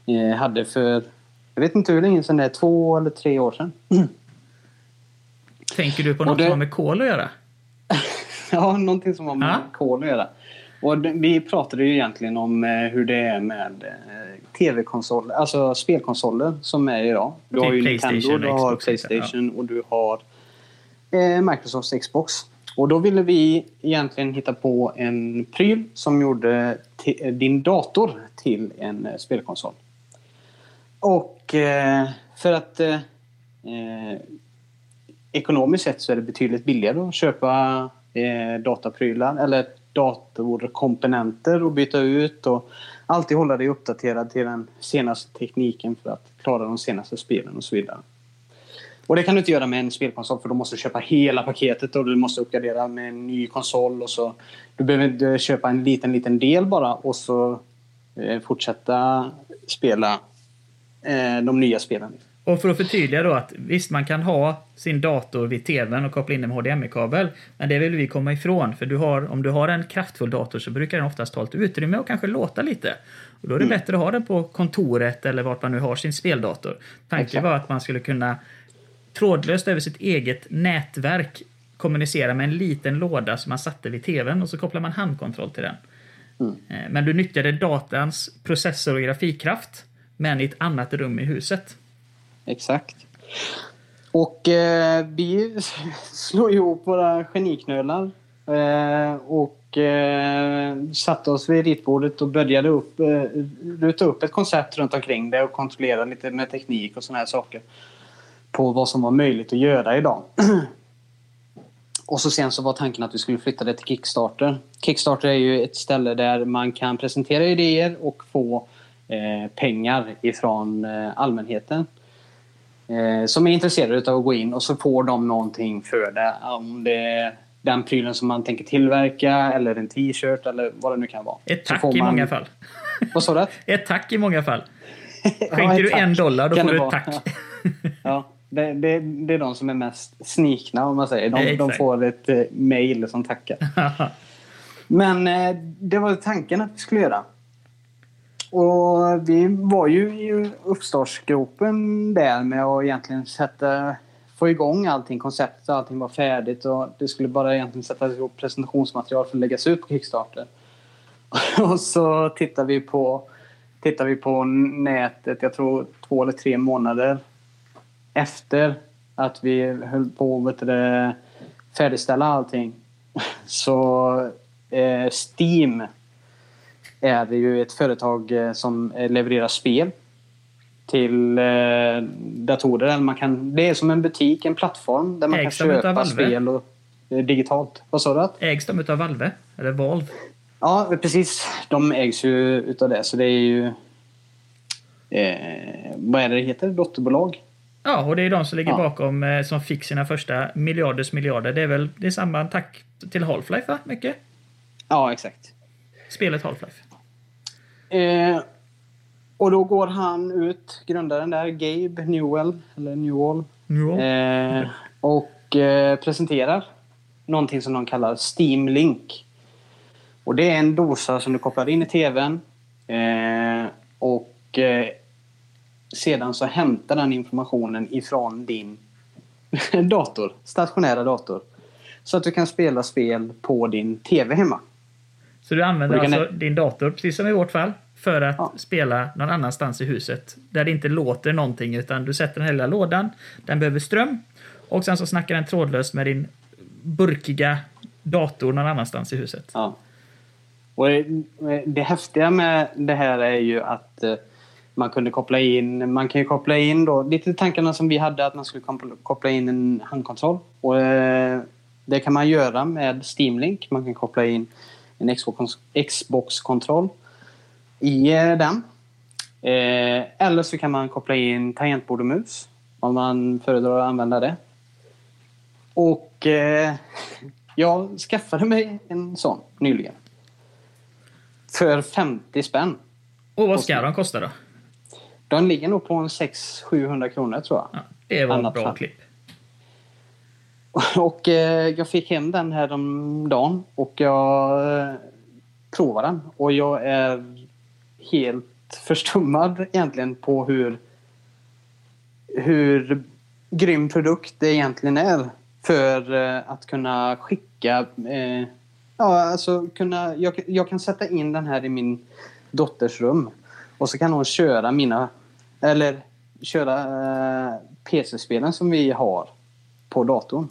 Speaker 3: eh, hade för, jag vet inte hur länge sedan det är, två eller tre år sedan.
Speaker 2: Tänker du på något
Speaker 3: det-
Speaker 2: som har med kol att göra?
Speaker 3: Ja, någonting som har med
Speaker 2: Ja.
Speaker 3: kol att göra. Och vi pratade ju egentligen om eh, hur det är med eh, tv-konsoler, alltså spelkonsoler som är idag. Du har ju Nintendo, du har
Speaker 2: Xbox,
Speaker 3: Playstation och du har eh, Microsofts Xbox. Och då ville vi egentligen hitta på en pryl som gjorde din dator till en spelkonsol. Och för att eh, ekonomiskt sett så är det betydligt billigare att köpa eh, dataprylar eller datorkomponenter och byta ut och alltid hålla dig uppdaterad till den senaste tekniken för att klara de senaste spelen och så vidare. Och det kan du inte göra med en spelkonsol för då måste du köpa hela paketet och du måste uppgradera med en ny konsol och så. Du behöver inte köpa en liten, liten del bara och så eh, fortsätta spela eh, de nya spelen.
Speaker 2: Och för att förtydliga då att visst, man kan ha sin dator vid tvn och koppla in den med HDMI-kabel. Men det vill vi komma ifrån. För du har, om du har en kraftfull dator så brukar den oftast ta lite utrymme och kanske låta lite. Och då är det bättre att ha den på kontoret eller vart man nu har sin speldator. Tanken
Speaker 3: Exakt.
Speaker 2: var att man skulle kunna trådlöst över sitt eget nätverk kommunicera med en liten låda som man satte vid tvn och så kopplar man handkontroll till den. Eh, Men du nyttjade datans processor och grafikkraft men i ett annat rum i huset.
Speaker 3: Exakt. Och eh, vi slog ihop våra geniknölar eh, och eh, satte oss vid ritbordet och började upp, eh, ruta upp ett koncept runt omkring det och kontrollera lite med teknik och såna här saker. På vad som var möjligt att göra idag. Och så sen så var tanken att vi skulle flytta det till Kickstarter. Kickstarter är ju ett ställe där man kan presentera idéer och få eh, pengar ifrån eh, allmänheten eh, som är intresserade av att gå in och så får de någonting för det. Om det är den prylen som man tänker tillverka eller en t-shirt eller vad det nu kan vara.
Speaker 2: Ett tack
Speaker 3: får
Speaker 2: i
Speaker 3: man-
Speaker 2: många fall.
Speaker 3: Vad sa du?
Speaker 2: Ett tack i många fall.
Speaker 3: Ja,
Speaker 2: Skänker
Speaker 3: ett
Speaker 2: du en dollar, då
Speaker 3: kan
Speaker 2: får du ett tack.
Speaker 3: Ja. Det, det, det är de som är mest snikna om man säger. De, de får ett eh, mail som tackar. Men eh, det var tanken att vi skulle göra. Och vi var ju i uppstartsgropen där med att egentligen sätta, få igång allting. Konceptet och allting var färdigt och det skulle bara egentligen sättas ihop presentationsmaterial för att läggas ut på Kickstarter. Och så tittar vi på, tittar vi på nätet, jag tror två eller tre månader efter att vi höll på att färdigställa allting. Så eh, Steam är det ju ett företag eh, som eh, levererar spel till eh, datorer. Man kan, det är som en butik, en plattform där man
Speaker 2: Ägs
Speaker 3: kan köpa spel och, eh, digitalt. Vad sa du? att?
Speaker 2: Ägs de utav Valve? Eller Valve?
Speaker 3: Ja, precis. De ägs ju utav det. Så det är ju... Eh, vad är det det heter? Dotterbolag?
Speaker 2: Ja, och det är de som ligger
Speaker 3: Ja.
Speaker 2: bakom eh, som fick sina första miljarders miljarder. Det är väl det är samma tack till Half-Life, va? Mycket?
Speaker 3: Ja, exakt.
Speaker 2: Spelet Half-Life.
Speaker 3: Eh, och då går han ut, grundaren där, Gabe Newell, eller Newell,
Speaker 2: Ja.
Speaker 3: eh, och eh, presenterar någonting som de kallar Steam Link. Och det är en dosa som du kopplar in i TVn eh, och eh, sedan så hämtar den informationen ifrån din dator, stationära dator. Så att du kan spela spel på din TV hemma.
Speaker 2: Så du använder alltså din dator, precis som i vårt fall, för att
Speaker 3: Ja.
Speaker 2: spela någon annanstans i huset. Där det inte låter någonting, utan du sätter den lilla lådan, den behöver ström, och sen så snackar den trådlöst med din burkiga dator någon annanstans i huset.
Speaker 3: Ja. Och det, det häftiga med det här är ju att eh, man kunde koppla in, man kan ju koppla in då, lite tankarna som vi hade att man skulle koppla- koppla in en handkontroll. Och eh, det kan man göra med Steam Link. Man kan koppla in en Xbox- Xbox-kontroll i eh, den. Eh, eller så kan man koppla in tangentbord och mus om man föredrar att använda det. Och eh, jag skaffade mig en sån nyligen. För 50 spänn.
Speaker 2: Och vad ska de kosta då?
Speaker 3: Den ligger nog på en 600-700 kronor tror jag.
Speaker 2: Ja, det var ett bra
Speaker 3: fall.
Speaker 2: klipp.
Speaker 3: Och eh, jag fick hem den här om dagen och jag eh, provade den. Och jag är helt förstummad egentligen på hur, hur grym produkt det egentligen är. För eh, att kunna skicka... Eh, ja, alltså kunna, jag, jag kan sätta in den här i min dotters rum. Och så kan hon köra mina... Eller köra eh, PC-spelen som vi har på datorn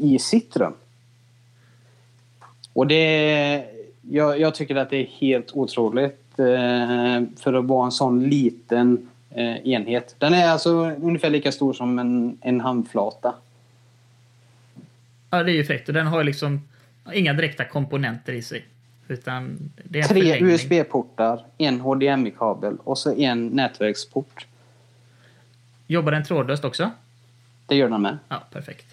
Speaker 3: i rum. Och det... Jag, jag tycker att det är helt otroligt eh, för att vara en sån liten eh, enhet. Den är alltså ungefär lika stor som en, en handflata.
Speaker 2: Ja, det är ju fräckt. Och den har liksom inga direkta komponenter i sig. Utan det är
Speaker 3: Tre. USB-portar, en HDMI-kabel och så en nätverksport.
Speaker 2: Jobbar den trådlöst också?
Speaker 3: Det gör den med.
Speaker 2: Ja, perfekt.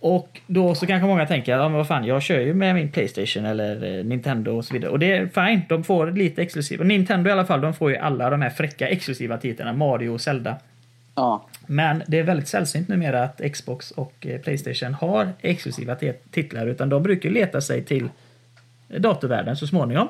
Speaker 2: Och då så kanske många tänker, ja men vad fan, jag kör ju med min Playstation eller eh, Nintendo och så vidare. Och det är fine, de får lite exklusiva. Nintendo i alla fall, de får ju alla de här fräcka exklusiva titlarna, Mario och Zelda.
Speaker 3: Ja.
Speaker 2: Men det är väldigt sällsynt numera att Xbox och eh, Playstation har exklusiva ti- titlar, utan de brukar leta sig till datorvärlden så småningom.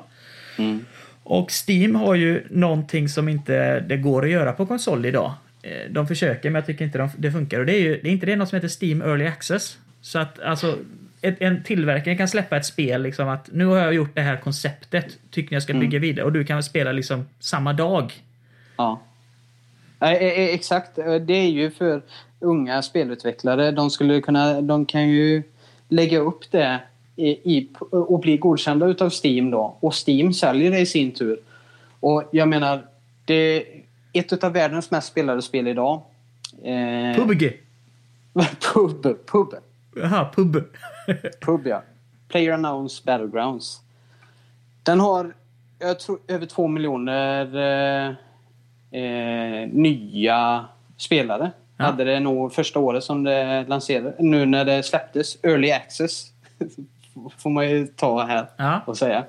Speaker 3: Mm.
Speaker 2: Och Steam har ju någonting som inte det går att göra på konsol idag. Eh, De försöker, men jag tycker inte de, det funkar. Och det är ju det är inte det något som heter Steam Early Access. Så att alltså, ett, en tillverkare kan släppa ett spel liksom att nu har jag gjort det här konceptet. Tycker jag ska bygga vidare? Och du kan spela liksom samma dag.
Speaker 3: Ja. Eh, eh, Exakt. Eh, Det är ju för unga spelutvecklare. De skulle kunna... De kan ju lägga upp det i, i, och bli godkända utav Steam då. Och Steam säljer det i sin tur. Och jag menar, det ett av världens mest spelade spel idag. Eh,
Speaker 2: PUBG!
Speaker 3: pub. Pub.
Speaker 2: Jaha, pub.
Speaker 3: Pub, ja. Player Announced Battlegrounds. Den har, jag tror, över två miljoner eh, eh, nya spelare.
Speaker 2: Ja.
Speaker 3: Hade det nog första året som det lanserades. Nu när det släpptes, Early Access, får man ju ta här
Speaker 2: Ja.
Speaker 3: och säga.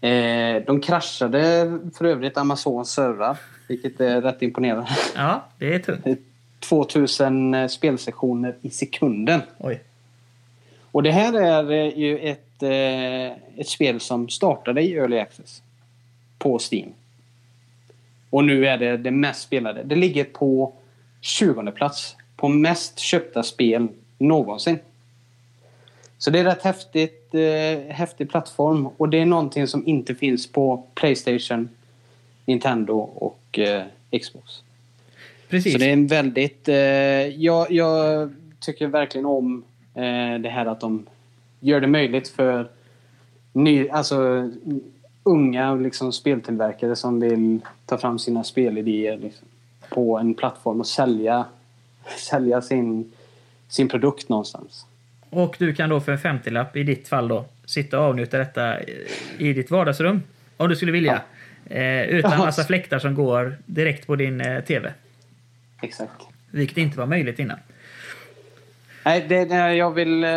Speaker 3: Eh, de kraschade för övrigt Amazons servrar, vilket är rätt imponerande.
Speaker 2: Ja, det är tungt.
Speaker 3: 2000 eh, spelsektioner i sekunden.
Speaker 2: Oj.
Speaker 3: Och det här är eh, ju ett, eh, ett spel som startade i Early Access på Steam. Och nu är det det mest spelade. Det ligger på 20 plats på mest köpta spel någonsin. Så det är rätt häftigt, eh, häftig plattform och det är någonting som inte finns på Playstation, Nintendo och eh, Xbox.
Speaker 2: Precis.
Speaker 3: Så det är en väldigt... Eh, jag, jag tycker verkligen om eh, det här att de gör det möjligt för ny, alltså, unga liksom, speltillverkare som vill ta fram sina spelidéer liksom, på en plattform och sälja, sälja sin, sin produkt någonstans.
Speaker 2: Och du kan då för en 50-lapp i ditt fall då sitta och avnjuta detta i ditt vardagsrum. Om du skulle vilja. Eh, utan
Speaker 3: Ja.
Speaker 2: massa fläktar som går direkt på din eh, TV.
Speaker 3: Exakt.
Speaker 2: Vilket inte var möjligt innan.
Speaker 3: Nej, det, det, jag vill... Eh,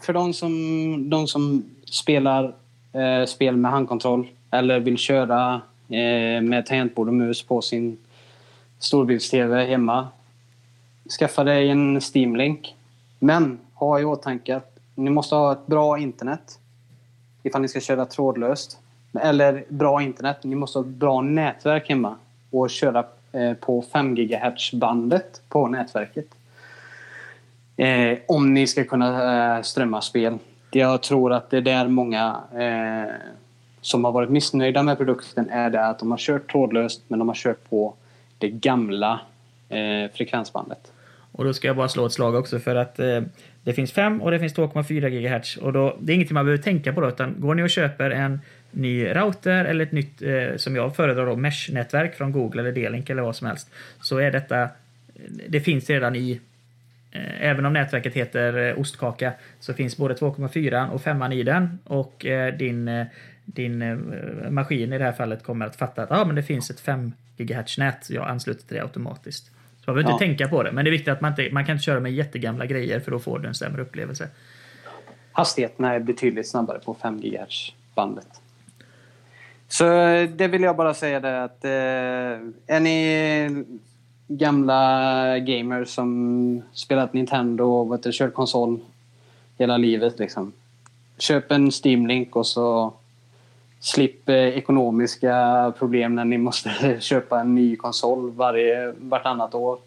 Speaker 3: för de som, de som spelar eh, spel med handkontroll eller vill köra eh, med tangentbord och mus på sin storbilds-tv hemma. Skaffa dig en Steam-link. Men ha i åtanke att ni måste ha ett bra internet ifall ni ska köra trådlöst. Eller bra internet. Ni måste ha ett bra nätverk hemma och köra eh, på 5 GHz-bandet på nätverket. Eh, om ni ska kunna eh, strömma spel. Jag tror att det är där många eh, som har varit missnöjda med produkten är det att de har kört trådlöst men de har kört på det gamla eh, frekvensbandet.
Speaker 2: Och då ska jag bara slå ett slag också för att eh, det finns 5 och det finns 2,4 GHz. Och då, det är ingenting man behöver tänka på då, utan går ni och köper en ny router eller ett nytt, eh, som jag föredrar då, mesh-nätverk från Google eller D-Link eller vad som helst, så är detta, det finns redan i eh, Även om nätverket heter eh, ostkaka så finns både 2,4 och 5 i den och eh, din, eh, din eh, maskin i det här fallet kommer att fatta att ah, men det finns ett 5 GHz-nät jag ansluter till det automatiskt. Så man behöver inte
Speaker 3: Ja.
Speaker 2: tänka på det, men det är viktigt att man inte man kan inte köra med jättegamla grejer för då får du en sämre upplevelse.
Speaker 3: Hastigheterna är betydligt snabbare på 5 GHz-bandet. Så eh, det vill jag bara säga det att eh, är ni gamla gamers som spelat Nintendo och vet du, kört konsol hela livet liksom. Köp en Steam-link och så slipp eh, ekonomiska problem när ni måste köpa en ny konsol varje, vartannat år.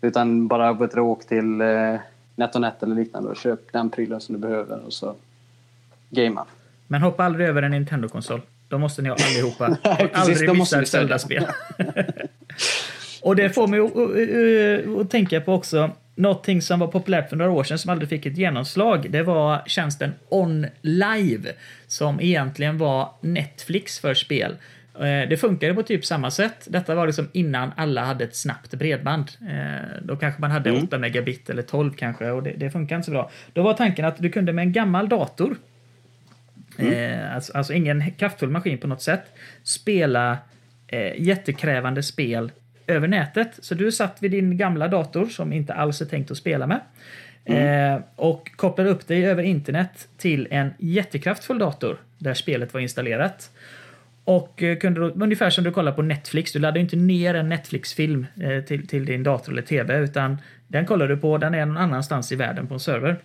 Speaker 3: Utan bara du, åk till eh, NetOnNet eller liknande och köp den prylen som du behöver och så gamea.
Speaker 2: Men hoppa aldrig över en Nintendo-konsol. De måste ni ha allihopa.
Speaker 3: Precis,
Speaker 2: aldrig missa ett. Zelda-spel. och det får mig att tänka på också någonting som var populärt för några år sedan som aldrig fick ett genomslag. Det var tjänsten OnLive som egentligen var Netflix för spel. Eh, Det funkade på typ samma sätt. Detta var liksom innan alla hade ett snabbt bredband. Eh, Då kanske man hade 8 megabit eller 12 kanske och det, det funkar inte så bra. Då var tanken att du kunde med en gammal dator Eh, alltså, alltså ingen kraftfull maskin på något sätt. Spela jättekrävande spel över nätet. Så du satt vid din gamla dator som inte alls är tänkt att spela med. Eh, och kopplade upp dig över internet till en jättekraftfull dator där spelet var installerat. Och eh, kunde då, ungefär som du kollar på Netflix, du laddar inte ner en Netflix-film eh, till, till din dator eller tv utan den kollar du på, den är någon annanstans i världen på en server.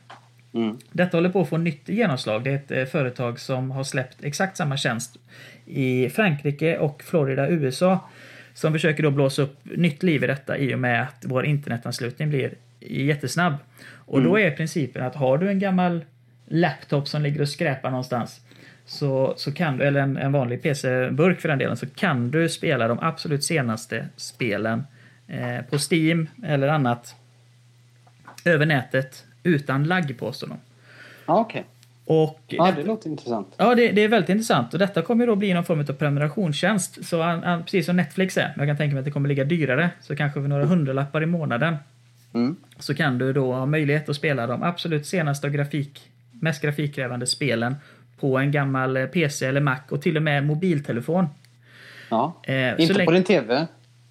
Speaker 3: Mm.
Speaker 2: Detta håller på att få nytt genomslag. Det är ett företag som har släppt exakt samma tjänst i Frankrike och Florida, USA. Som försöker då blåsa upp nytt liv i detta i och med att vår internetanslutning blir jättesnabb. Och då är principen att har du en gammal laptop som ligger och skräpar någonstans så, så kan du, eller en, en vanlig PC-burk för den delen, så kan du spela de absolut senaste spelen eh, på Steam eller annat över nätet utan lagg påstår de.
Speaker 3: Ja, okej.
Speaker 2: Och
Speaker 3: Ja, det låter intressant.
Speaker 2: Ja, det, det är väldigt intressant och detta kommer då bli någon form av prenumerationstjänst. Så an, an, precis som Netflix är, men jag kan tänka mig att det kommer ligga dyrare, så kanske för några hundralappar i månaden
Speaker 3: Mm.
Speaker 2: så kan du då ha möjlighet att spela de absolut senaste och grafik, mest grafikkrävande spelen på en gammal eh, PC eller Mac och till och med mobiltelefon.
Speaker 3: Ja.
Speaker 2: Eh,
Speaker 3: Inte
Speaker 2: länge-
Speaker 3: på din TV?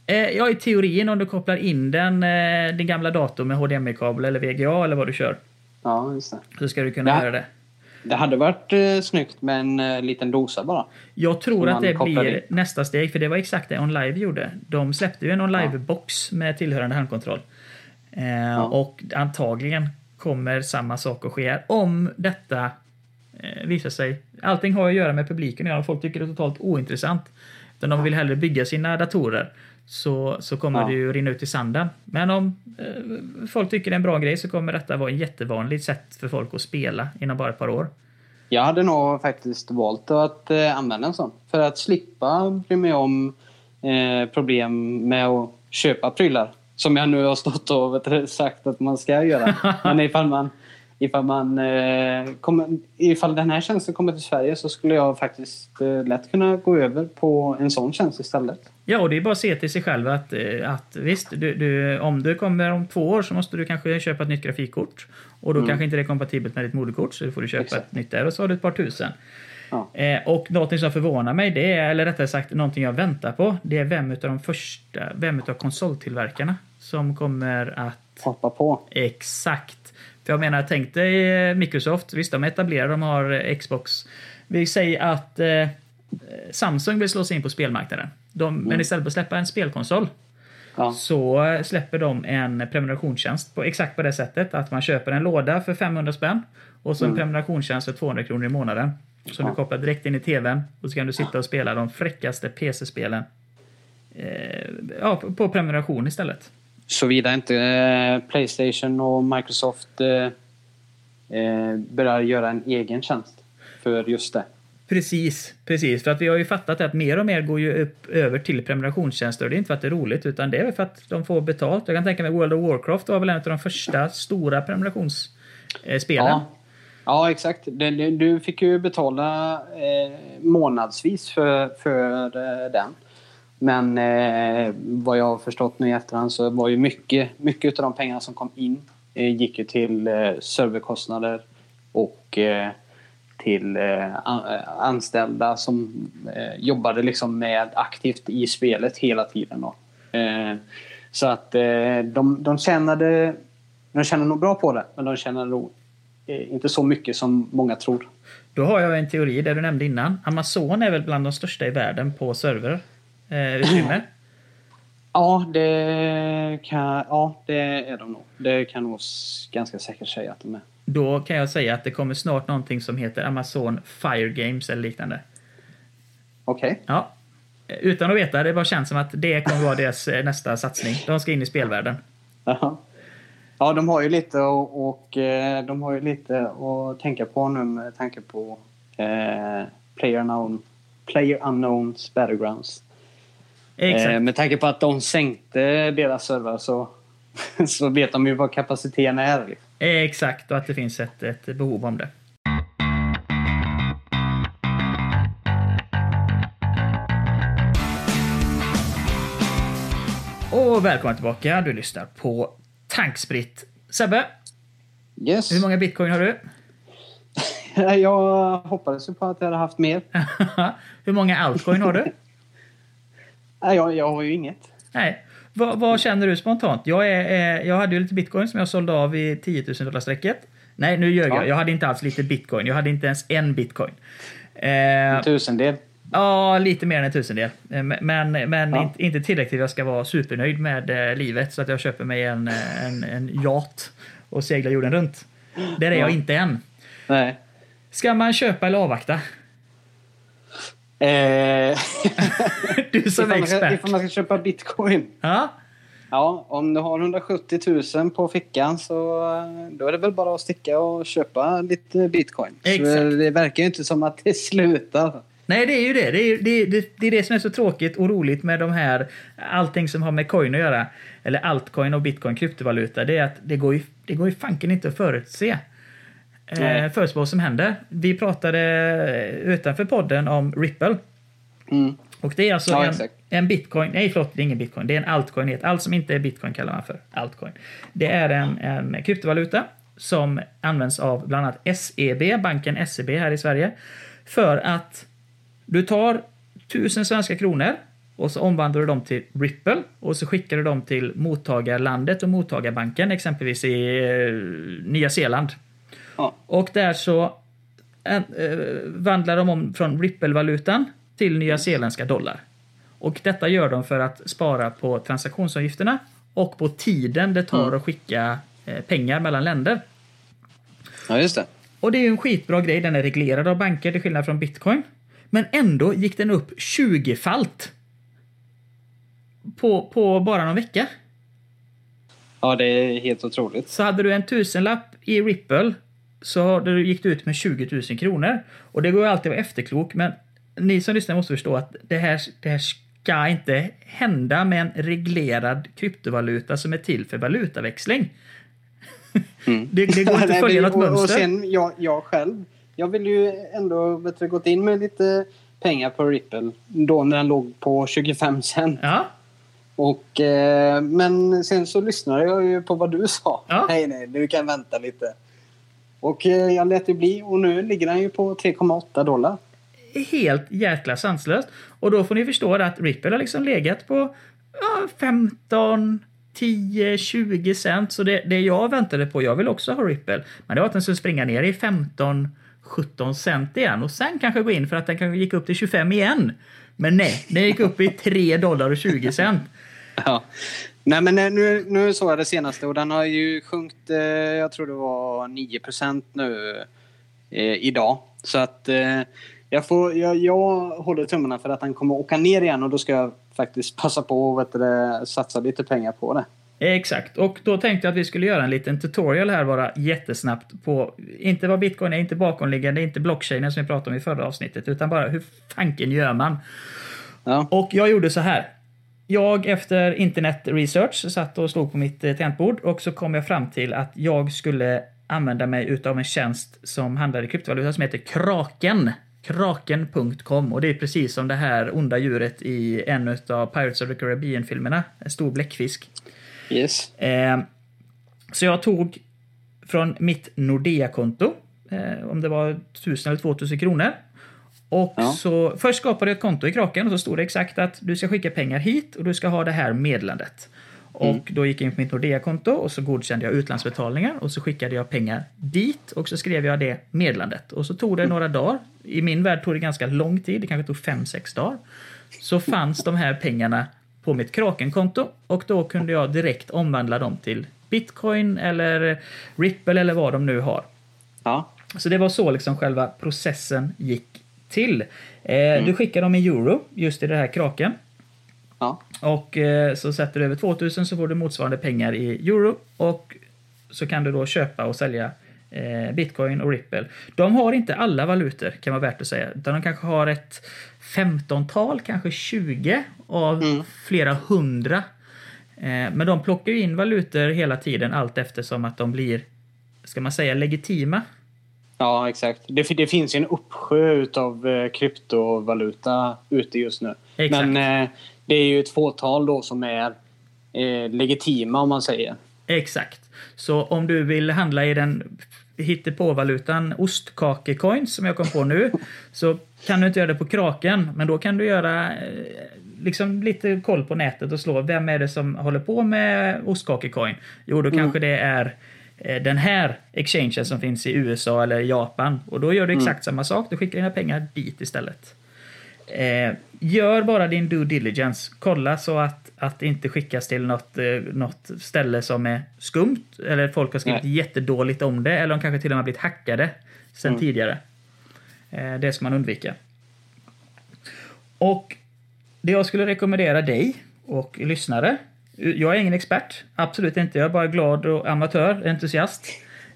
Speaker 2: Eh, ja, i teorin om du kopplar in den, eh, din gamla dator med HDMI-kabel eller VGA eller vad du kör,
Speaker 3: Ja, just det.
Speaker 2: så ska du kunna
Speaker 3: Ja.
Speaker 2: göra det.
Speaker 3: Det hade varit eh, snyggt med en eh, liten dosa bara.
Speaker 2: Jag tror att det blir
Speaker 3: in.
Speaker 2: nästa steg, för det var exakt det OnLive gjorde. De släppte ju en OnLive-box med tillhörande handkontroll. Eh, Och antagligen kommer samma sak att ske. Om detta eh, visar sig... Allting har att göra med publiken. Ja, folk tycker det är totalt ointressant. Utan de vill hellre bygga sina datorer. Så, så kommer
Speaker 3: Ja.
Speaker 2: det ju rinna ut i sanden. Men om eh, folk tycker det är en bra grej så kommer detta vara ett jättevanligt sätt för folk att spela inom bara ett par år.
Speaker 3: Jag hade nog faktiskt valt att eh, använda en sån. För att slippa bry mig om eh, problem med att köpa prylar. Som jag nu har stått och vet sagt att man ska göra. Men ifall man... Ifall, man eh, kommer, ifall den här tjänsten kommer till Sverige så skulle jag faktiskt eh, lätt kunna gå över på en sån tjänst istället.
Speaker 2: Ja, och det är bara att se till sig själv att, eh, att visst, du, du, om du kommer om två år så måste du kanske köpa ett nytt grafikkort. Och då kanske inte det är kompatibelt med ditt moderkort så då får du köpa
Speaker 3: Exakt.
Speaker 2: ett nytt där och så har du ett par tusen.
Speaker 3: Ja.
Speaker 2: Eh, och någonting som förvånar mig, det är, eller rättare sagt någonting jag väntar på, det är vem utav de första, vem utav konsoltillverkarna som kommer att
Speaker 3: Hoppa på.
Speaker 2: Exakt. För jag menar, tänk dig eh, Microsoft. Visst, de etablerar, de har eh, Xbox. Vi säger att eh, Samsung vill slå sig in på spelmarknaden. De, Men istället för att släppa en spelkonsol
Speaker 3: Ja.
Speaker 2: så eh, släpper de en prenumerationstjänst på exakt på det sättet att man köper en låda för 500 spänn och så en prenumerationstjänst för 200 kronor i månaden. Som du kopplar direkt in i tvn och så kan du sitta och spela de fräckaste PC-spelen eh, ja, på prenumeration istället.
Speaker 3: Såvida inte eh, Playstation och Microsoft eh, eh, börjar göra en egen tjänst för just det.
Speaker 2: Precis, precis. För att vi har ju fattat att mer och mer går ju upp över till prenumerationstjänster. Och det är inte för att det är roligt, utan det är för att de får betalt. Jag kan tänka mig World of Warcraft var väl en av de första stora prenumerationsspelen.
Speaker 3: Ja, ja exakt. Du fick ju betala eh, månadsvis för, för eh, den. Men eh, vad jag har förstått nu i efterhand så var ju mycket, mycket av de pengarna som kom in eh, gick ju till eh, serverkostnader och eh, till eh, eh anställda som eh, jobbade liksom med aktivt i spelet hela tiden. Då. Eh, så att eh, de, de tjänade de tjänade nog bra på det, men de tjänade nog eh, inte så mycket som många tror.
Speaker 2: Då har jag en teori, det du nämnde innan. Amazon är väl bland de största i världen på server. Eh, utrymme.
Speaker 3: Ja, det kan, ja, det är de nog. Det kan nog ganska säkert säga att de är.
Speaker 2: Då kan jag säga att det kommer snart någonting som heter Amazon Fire Games eller liknande.
Speaker 3: Okej.
Speaker 2: Ja. Eh, Utan att veta, det bara känns som att det kommer vara deras eh, nästa satsning. De ska in i spelvärlden.
Speaker 3: Jaha. Ja, de har ju lite och, och eh, de har ju lite att tänka på nu med tanke på eh, Player, Unknown, Player Unknowns Battlegrounds.
Speaker 2: Exakt.
Speaker 3: Eh, med tanke på att de sänkte deras servrar så, så vet de ju vad kapaciteten är. liksom.
Speaker 2: Exakt, och att det finns ett, ett behov om det. Och välkommen tillbaka. Du lyssnar på Tankspritt. Sebbe,
Speaker 3: Yes.
Speaker 2: hur många bitcoin har du?
Speaker 3: Jag hoppades ju på att jag hade haft mer.
Speaker 2: hur många altcoin har du?
Speaker 3: Nej, jag, jag har ju inget.
Speaker 2: Nej. Vad, vad känner du spontant? Jag, är, är, jag hade ju lite bitcoin som jag sålde av i 10 000 dollar strecket. Nej, nu ljög
Speaker 3: Ja.
Speaker 2: jag. Jag hade inte alls lite bitcoin. Jag hade inte ens en bitcoin. Eh,
Speaker 3: En tusendel.
Speaker 2: Ja, lite mer än en tusendel. Eh, Men, men
Speaker 3: Ja.
Speaker 2: inte, inte tillräckligt jag ska vara supernöjd med eh, livet så att jag köper mig en, eh, en, en yacht och seglar jorden runt. Där är jag
Speaker 3: Ja.
Speaker 2: inte än.
Speaker 3: Nej.
Speaker 2: Ska man köpa eller avvakta?
Speaker 3: Eh,
Speaker 2: Du som
Speaker 3: ifall, man ska,
Speaker 2: expert.
Speaker 3: ifall man ska köpa bitcoin.
Speaker 2: Ja,
Speaker 3: Ja, om du har 170 000 på fickan så eh, då är det väl bara att sticka och köpa lite bitcoin. Så
Speaker 2: Exakt.
Speaker 3: det verkar ju inte som att det slutar.
Speaker 2: Nej, det är ju det. Det är, det, det, det är det som är så tråkigt och roligt med de här, allting som har med coin att göra, eller altcoin och bitcoin, kryptovaluta, det är att det går ju, det går ju fanken inte att förutse. Eh, förutspå vad som händer. Vi pratade utanför podden om Ripple.
Speaker 3: Mm.
Speaker 2: Och det är alltså
Speaker 3: Ja,
Speaker 2: en, en bitcoin, nej förlåt, det är ingen bitcoin, det är en altcoin. Allt som inte är bitcoin kallar man för altcoin. Det är en, en kryptovaluta som används av bland annat SEB, banken SEB här i Sverige, för att du tar tusen svenska kronor och så omvandlar du dem till Ripple och så skickar du dem till mottagarlandet och mottagarbanken, exempelvis i eh, Nya Zeeland.
Speaker 3: Ja.
Speaker 2: Och där så eh, vandlar de om från Ripple-valutan till nya zeeländska dollar. Och detta gör de för att spara på transaktionsavgifterna och på tiden det tar
Speaker 3: Mm.
Speaker 2: att skicka eh, pengar mellan länder.
Speaker 3: Ja, just det.
Speaker 2: Och det är ju en skitbra grej. Den är reglerad av banker till skillnad från bitcoin. Men ändå gick den upp 20-falt. På, på bara någon vecka.
Speaker 3: Ja, det är helt otroligt.
Speaker 2: Så hade du en tusenlapp i Ripple så gick du ut med 20 000 kronor. Och det går ju alltid att vara efterklok, men ni som lyssnar måste förstå att det här, det här ska inte hända med en reglerad kryptovaluta som är till för valutaväxling.
Speaker 3: Mm.
Speaker 2: Det, det går inte att följa något
Speaker 3: och, och
Speaker 2: mönster.
Speaker 3: sen jag, jag själv. Jag vill ju ändå du, gått in med lite pengar på Ripple då när den låg på 25 cent.
Speaker 2: Ja,
Speaker 3: Och, eh, men sen så lyssnade jag ju på vad du sa.
Speaker 2: Ja.
Speaker 3: Nej, nej, du kan vänta lite. Och eh, jag lät det bli och nu ligger den ju på 3,8 dollar.
Speaker 2: helt jäkla sanslöst. Och då får ni förstå att Ripple har liksom legat på ja, 15, 10, 20 cent. Så det, det jag väntade på, jag vill också ha Ripple, men det var att den skulle springa ner i 15, 17 cent igen och sen kanske gå in för att den kanske gick upp till 25 igen. Men nej, den gick upp i 3 dollar och 20 cent.
Speaker 3: Ja. Nej, men eh, nu, nu såg jag det senaste och den har ju sjunkit, eh, jag tror det var 9% nu eh, idag. Så att eh, jag, får, jag, jag håller tummarna för att den kommer åka ner igen och då ska jag faktiskt passa på att du, satsa lite pengar på det.
Speaker 2: Exakt, och då tänkte jag att vi skulle göra en liten tutorial här bara jättesnabbt på inte vad bitcoin är, inte bakomliggande, inte blockchainen som vi pratade om i förra avsnittet, utan bara hur fanken gör man?
Speaker 3: Ja.
Speaker 2: Och jag gjorde så här. Jag efter internet research satt och slog på mitt eh, tangentbord och så kom jag fram till att jag skulle använda mig utav en tjänst som handlar i kryptovaluta som heter Kraken. Kraken.com och det är precis som det här onda djuret i en av Pirates of the Caribbean-filmerna. En stor bläckfisk.
Speaker 3: Yes.
Speaker 2: Eh, så jag tog från mitt Nordea-konto, eh, om det var 1000 eller 2000 kronor. Och
Speaker 3: Ja.
Speaker 2: så först skapade jag ett konto i Kraken och så stod det exakt att du ska skicka pengar hit och du ska ha det här meddelandet. Och då gick jag in på mitt Nordea-konto och så godkände jag utlandsbetalningar och så skickade jag pengar dit och så skrev jag det meddelandet. Och så tog det några dagar. I min värld tog det ganska lång tid, det kanske tog 5-6 dagar. Så fanns de här pengarna på mitt Kraken-konto och då kunde jag direkt omvandla dem till bitcoin eller Ripple eller vad de nu har.
Speaker 3: Ja.
Speaker 2: Så det var så liksom själva processen gick till. Eh, Du skickar dem i euro just i det här kraken.
Speaker 3: Ja.
Speaker 2: Och eh, så sätter du över 2000 så får du motsvarande pengar i euro och så kan du då köpa och sälja eh, bitcoin och ripple. De har inte alla valutor kan vara värt att säga, utan de kanske har ett 15-tal, kanske 20 av
Speaker 3: Mm.
Speaker 2: flera hundra. Eh, men de plockar ju in valutor hela tiden allt eftersom att de blir, ska man säga, legitima.
Speaker 3: Ja, exakt. Det, det finns ju en uppsjö av eh, kryptovaluta ute just nu.
Speaker 2: Exakt.
Speaker 3: Men eh, det är ju ett fåtal då som är eh, legitima om man säger.
Speaker 2: Exakt. Så om du vill handla i den hittepåvalutan ostkakecoin som jag kom på nu så kan du inte göra det på kraken men då kan du göra eh, liksom lite koll på nätet och slå vem är det som håller på med ostkakecoin? Jo, då kanske det är den här exchangen som finns i USA eller Japan och då gör du exakt samma sak. Du skickar dina pengar dit istället. Eh, gör bara din due diligence. Kolla så att, att det inte skickas till något, eh, något ställe som är skumt. Eller folk har skrivit
Speaker 3: Nej.
Speaker 2: jättedåligt om det. Eller de kanske till och med blivit hackade sen tidigare. Eh, det ska man undvika. Och det jag skulle rekommendera dig och lyssnare. Jag är ingen expert, absolut inte. Jag är bara glad och amatör, entusiast.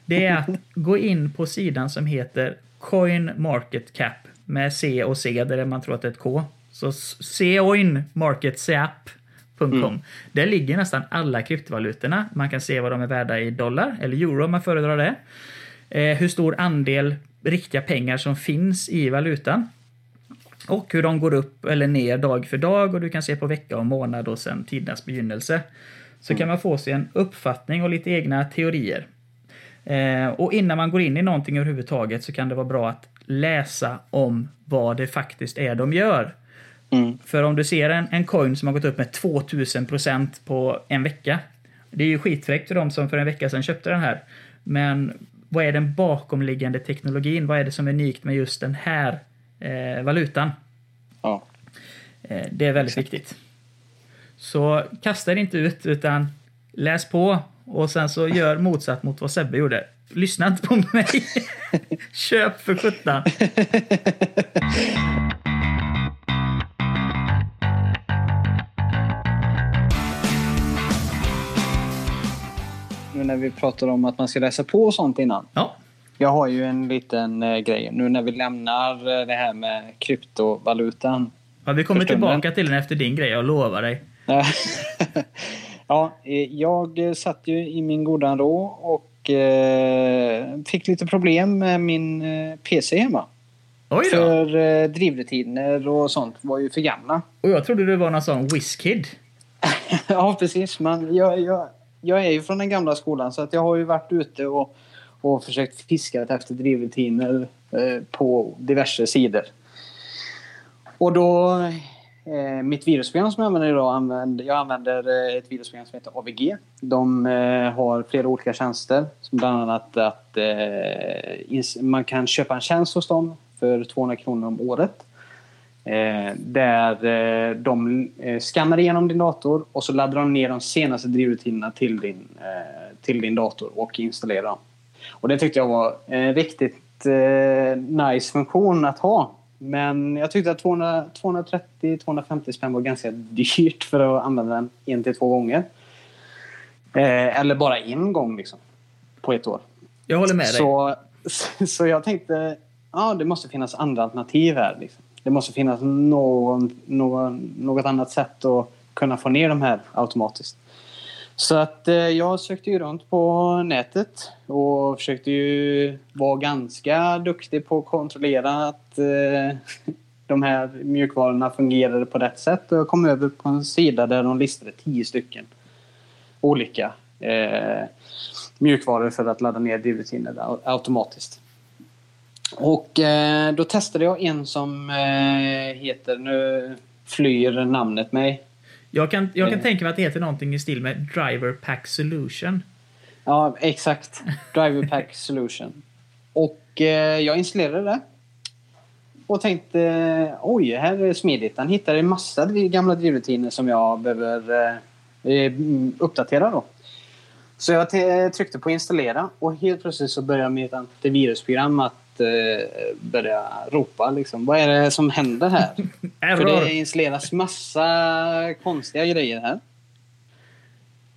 Speaker 2: Det är att gå in på sidan som heter Coin Market Cap med C och C där man tror att det är ett K. Så coinmarketcap.com. Där ligger nästan alla kryptovalutorna. Man kan se vad de är värda i dollar eller euro om man föredrar det. Eh, hur stor andel riktiga pengar som finns i valutan. Och hur de går upp eller ner dag för dag och du kan se på vecka och månad och sen tidernas begynnelse. Så kan man få sig en uppfattning och lite egna teorier. Eh, och innan man går in i någonting överhuvudtaget så kan det vara bra att läsa om vad det faktiskt är de gör.
Speaker 3: Mm.
Speaker 2: För om du ser en, en coin som har gått upp med 2000% på en vecka. Det är ju skitfräckt för de som för en vecka sedan köpte den här. Men vad är den bakomliggande teknologin? Vad är det som är unikt med just den här eh, valutan?
Speaker 3: Ja.
Speaker 2: Eh, det är väldigt viktigt. Så kasta er inte ut, utan läs på och sen så gör motsatt mot vad Sebbe gjorde. Lyssna inte på mig. Köp för sjutton.
Speaker 3: När vi pratar om att man ska läsa på och sånt innan.
Speaker 2: Ja,
Speaker 3: Jag har ju en liten eh, grej nu när vi lämnar eh, det här med kryptovalutan.
Speaker 2: ja vi kommer tillbaka till den efter din grej, jag lovar dig.
Speaker 3: ja, eh, jag eh, satt ju i min goda rå och eh, fick lite problem med min eh, PC hemma.
Speaker 2: Oj då!
Speaker 3: För eh, drivrutiner och sånt var ju för gamla.
Speaker 2: Och jag trodde du var någon sån whiskid.
Speaker 3: ja, precis. Men jag, jag, jag är ju från den gamla skolan så att jag har ju varit ute och, och försökt fiska efter drivrutiner eh, på diverse sidor. Och då... Eh, mitt virusprogram som jag använder idag, använder, jag använder eh, ett virusprogram som heter AVG. De eh, har flera olika tjänster. Som bland annat att eh, ins- man kan köpa en tjänst hos dem för 200 kronor om året. Eh, där eh, de eh, skannar igenom din dator och så laddar de ner de senaste drivrutinerna till din, eh, till din dator och installerar dem. Och det tyckte jag var en riktigt eh, nice funktion att ha. Men jag tyckte att 200 230-250 spänn var ganska dyrt för att använda den en till två gånger. Eh, eller bara en gång liksom. På ett år.
Speaker 2: Jag håller med dig.
Speaker 3: Så, så jag tänkte, ja det måste finnas andra alternativ här. Liksom. Det måste finnas någon, någon, något annat sätt att kunna få ner de här automatiskt. Så att eh, jag sökte ju runt på nätet och försökte ju vara ganska duktig på att kontrollera att eh, de här mjukvarorna fungerade på rätt sätt. Och jag kom över på en sida där de listade tio stycken olika eh, mjukvaror för att ladda ner drivrutiner automatiskt. Och eh, då testade jag en som eh, heter, nu flyr namnet mig.
Speaker 2: Jag kan, jag kan
Speaker 3: Eh.
Speaker 2: tänka mig att det heter någonting i stil med Driver Pack Solution.
Speaker 3: Ja, exakt. Driver Pack Solution. Och eh, jag installerade det. Och tänkte, oj, här är det smidigt. Han hittade en massa gamla drivrutiner som jag behöver eh, eh, mm, uppdatera då. Så jag te- tryckte på installera och helt plötsligt så börjar mitt antivirusprogram att eh, börja ropa. Liksom. Vad är det som händer här? För det installeras massa konstiga grejer här.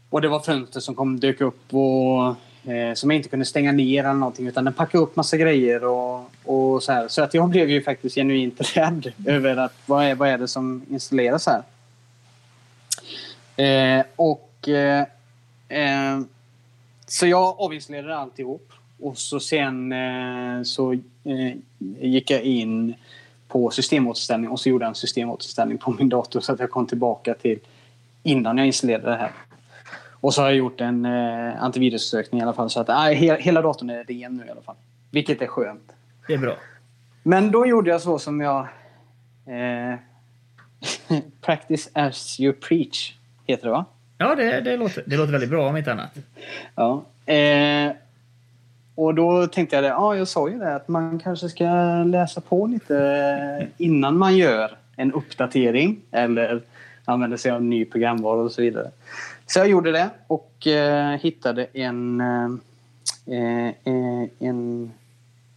Speaker 3: Och det var fönster som kom dök upp och eh, som jag inte kunde stänga ner eller någonting utan den packade upp massa grejer och, och så här. Så att jag blev ju faktiskt genuint rädd över att vad är, vad är det som installeras här? Eh, och eh, eh, så jag avinstallerade alltihop och så sen eh, så eh, gick jag in på systemåterställning och så gjorde jag en systemåterställning på min dator så att jag kom tillbaka till innan jag installerade det här. Och så har jag gjort en eh, antivirussökning i alla fall så att he- hela datorn är ren nu i alla fall. Vilket är skönt.
Speaker 2: Det är bra.
Speaker 3: Men då gjorde jag så som jag... Eh, practice as you preach, heter det va?
Speaker 2: Ja, det, det, låter, det låter väldigt bra om inte annat.
Speaker 3: Ja. Eh, och då tänkte jag det, ja jag sa ju det att man kanske ska läsa på lite eh, innan man gör en uppdatering eller använder sig av ny programvara och så vidare. Så jag gjorde det och eh, hittade en, eh, eh, eh en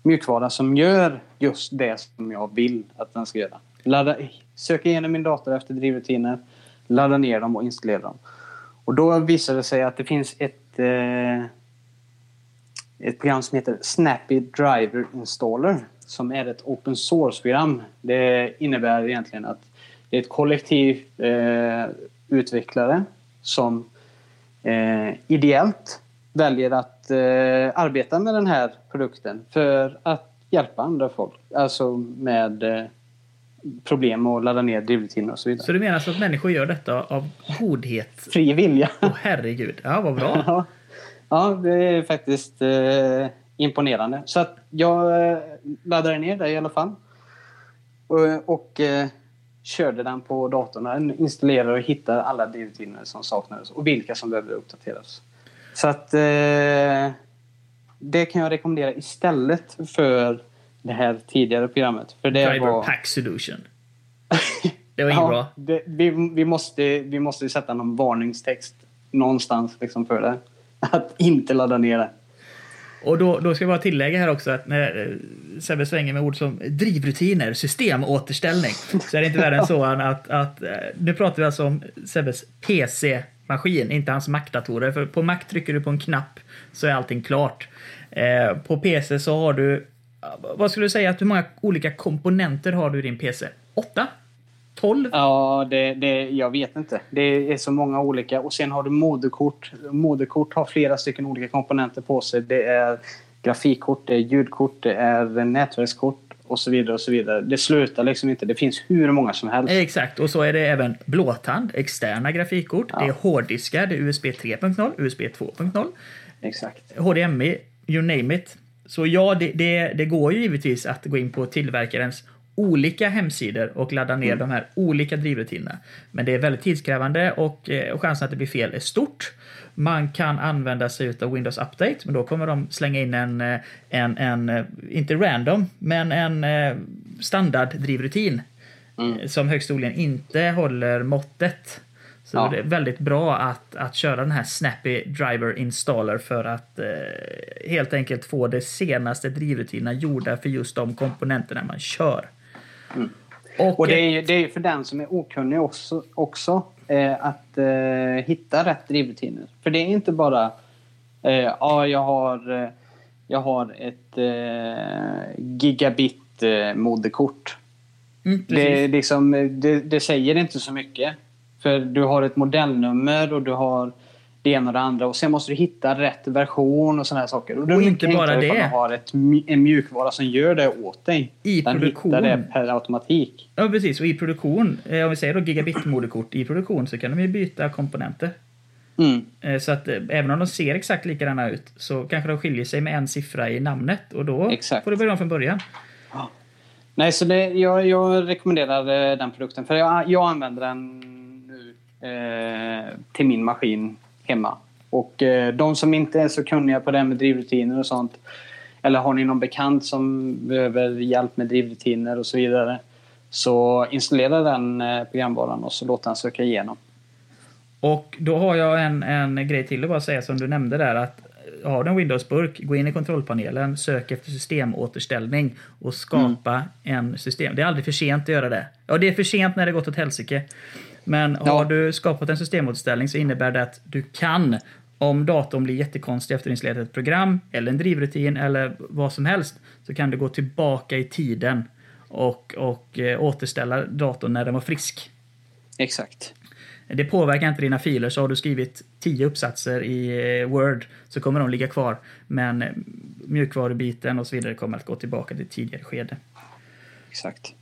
Speaker 3: mjukvara som gör just det som jag vill att den ska göra. Ladda, söka igenom min dator efter drivrutiner, ladda ner dem och installera dem. Och då visade det sig att det finns ett, eh, ett program som heter Snappy Driver Installer som är ett open source-program. Det innebär egentligen att det är ett kollektiv eh, utvecklare som eh, ideellt väljer att eh, arbeta med den här produkten för att hjälpa andra folk. Alltså med eh, problem att ladda ner drivrutiner och så vidare.
Speaker 2: Så du menar alltså att människor gör detta av godhet?
Speaker 3: Fri vilja.
Speaker 2: Åh herregud. Ja, vad bra.
Speaker 3: Ja, det är faktiskt eh, imponerande. Så att jag eh, laddade ner det i alla fall. Och, och eh, körde den på datorn. Installerade och hittade alla drivrutiner som saknades och vilka som behövde uppdateras. Så att... Eh, det kan jag rekommendera istället för det här tidigare programmet. För det
Speaker 2: Driver
Speaker 3: var...
Speaker 2: Pack Solution. Det var inget
Speaker 3: Ja,
Speaker 2: bra.
Speaker 3: det, vi, vi, måste, vi måste sätta någon varningstext någonstans liksom för det. Att inte ladda ner det.
Speaker 2: Och då, då ska jag bara tillägga här också att när eh, Sebbe svänger med ord som drivrutiner, systemåterställning, så är det inte värre än så att, att eh, nu pratar vi alltså om Sebbes PC-maskin, inte hans Mac-datorer. För på Mac trycker du på en knapp så är allting klart. Eh, på PC så har du, eh, vad skulle du säga, att hur många olika komponenter har du i din PC? Åtta? Tolv?
Speaker 3: Ja, det, det, jag vet inte. Det är så många olika. Och sen har du moderkort. Moderkort har flera stycken olika komponenter på sig. Det är grafikkort, det är ljudkort, det är nätverkskort och så vidare. och så vidare. Det slutar liksom inte. Det finns hur många som helst.
Speaker 2: Exakt, och så är det även blåtand, externa grafikkort,
Speaker 3: Ja.
Speaker 2: det är hårddiskar, det är USB 3.0, USB 2.0,
Speaker 3: Exakt.
Speaker 2: HDMI, you name it. Så ja, det, det, det går ju givetvis att gå in på tillverkarens olika hemsidor och ladda ner de här olika drivrutinerna. Men det är väldigt tidskrävande och, eh, och chansen att det blir fel är stort. Man kan använda sig av Windows Update, men då kommer de slänga in en, eh, en, en eh, inte random, men en standarddrivrutin
Speaker 3: Mm.
Speaker 2: som högst troligen inte håller måttet. Så
Speaker 3: Ja.
Speaker 2: det är väldigt bra att, att köra den här Snappy Driver Installer för att eh, helt enkelt få de senaste drivrutinerna gjorda för just de komponenterna man kör. Och,
Speaker 3: Mm. Och det är ju det är för den som är okunnig också, också eh, att eh, hitta rätt drivrutiner. För det är inte bara eh, ja, jag har, eh, jag har ett eh, gigabit eh,
Speaker 2: mm,
Speaker 3: Det, liksom, det, det säger inte så mycket. För du har ett modellnummer och du har det ena och det andra. Och sen måste du hitta rätt version och sådana här saker. Och,
Speaker 2: Och inte bara det.
Speaker 3: Du har ett, en mjukvara som gör det åt dig.
Speaker 2: I
Speaker 3: Den
Speaker 2: produktion.
Speaker 3: hittar det per automatik.
Speaker 2: Ja, precis. Och i produktion, eh, om vi säger då gigabit-moderkort, i produktion så kan de ju byta komponenter.
Speaker 3: Mm.
Speaker 2: Eh, Så att eh, även om de ser exakt likadana ut så kanske de skiljer sig med en siffra i namnet och då
Speaker 3: Exakt.
Speaker 2: får du börja om från början.
Speaker 3: Nej, så det, jag, jag rekommenderar den produkten. För jag, jag använder den nu eh, till min maskin hemma. Och eh, de som inte är så kunniga på det här med drivrutiner och sånt. Eller har ni någon bekant som behöver hjälp med drivrutiner och så vidare. Så installera den eh, programvaran och så låt den söka igenom.
Speaker 2: Och då har jag en, en grej till att bara säga som du nämnde där att har du en Windows-burk, gå in i kontrollpanelen, sök efter systemåterställning och skapa en system. Det är aldrig för sent att göra det. Ja, det är för sent när det gått åt helsike. Men har
Speaker 3: Ja.
Speaker 2: du skapat en systemåterställning så innebär det att du kan, om datorn blir jättekonstig efter installerat ett program eller en drivrutin eller vad som helst, så kan du gå tillbaka i tiden och, och eh, återställa datorn när den var frisk.
Speaker 3: Exakt.
Speaker 2: Det påverkar inte dina filer, så har du skrivit 10 uppsatser i eh, Word så kommer de ligga kvar. Men mjukvarubiten och så vidare kommer att gå tillbaka till tidigare skede.
Speaker 3: Exakt.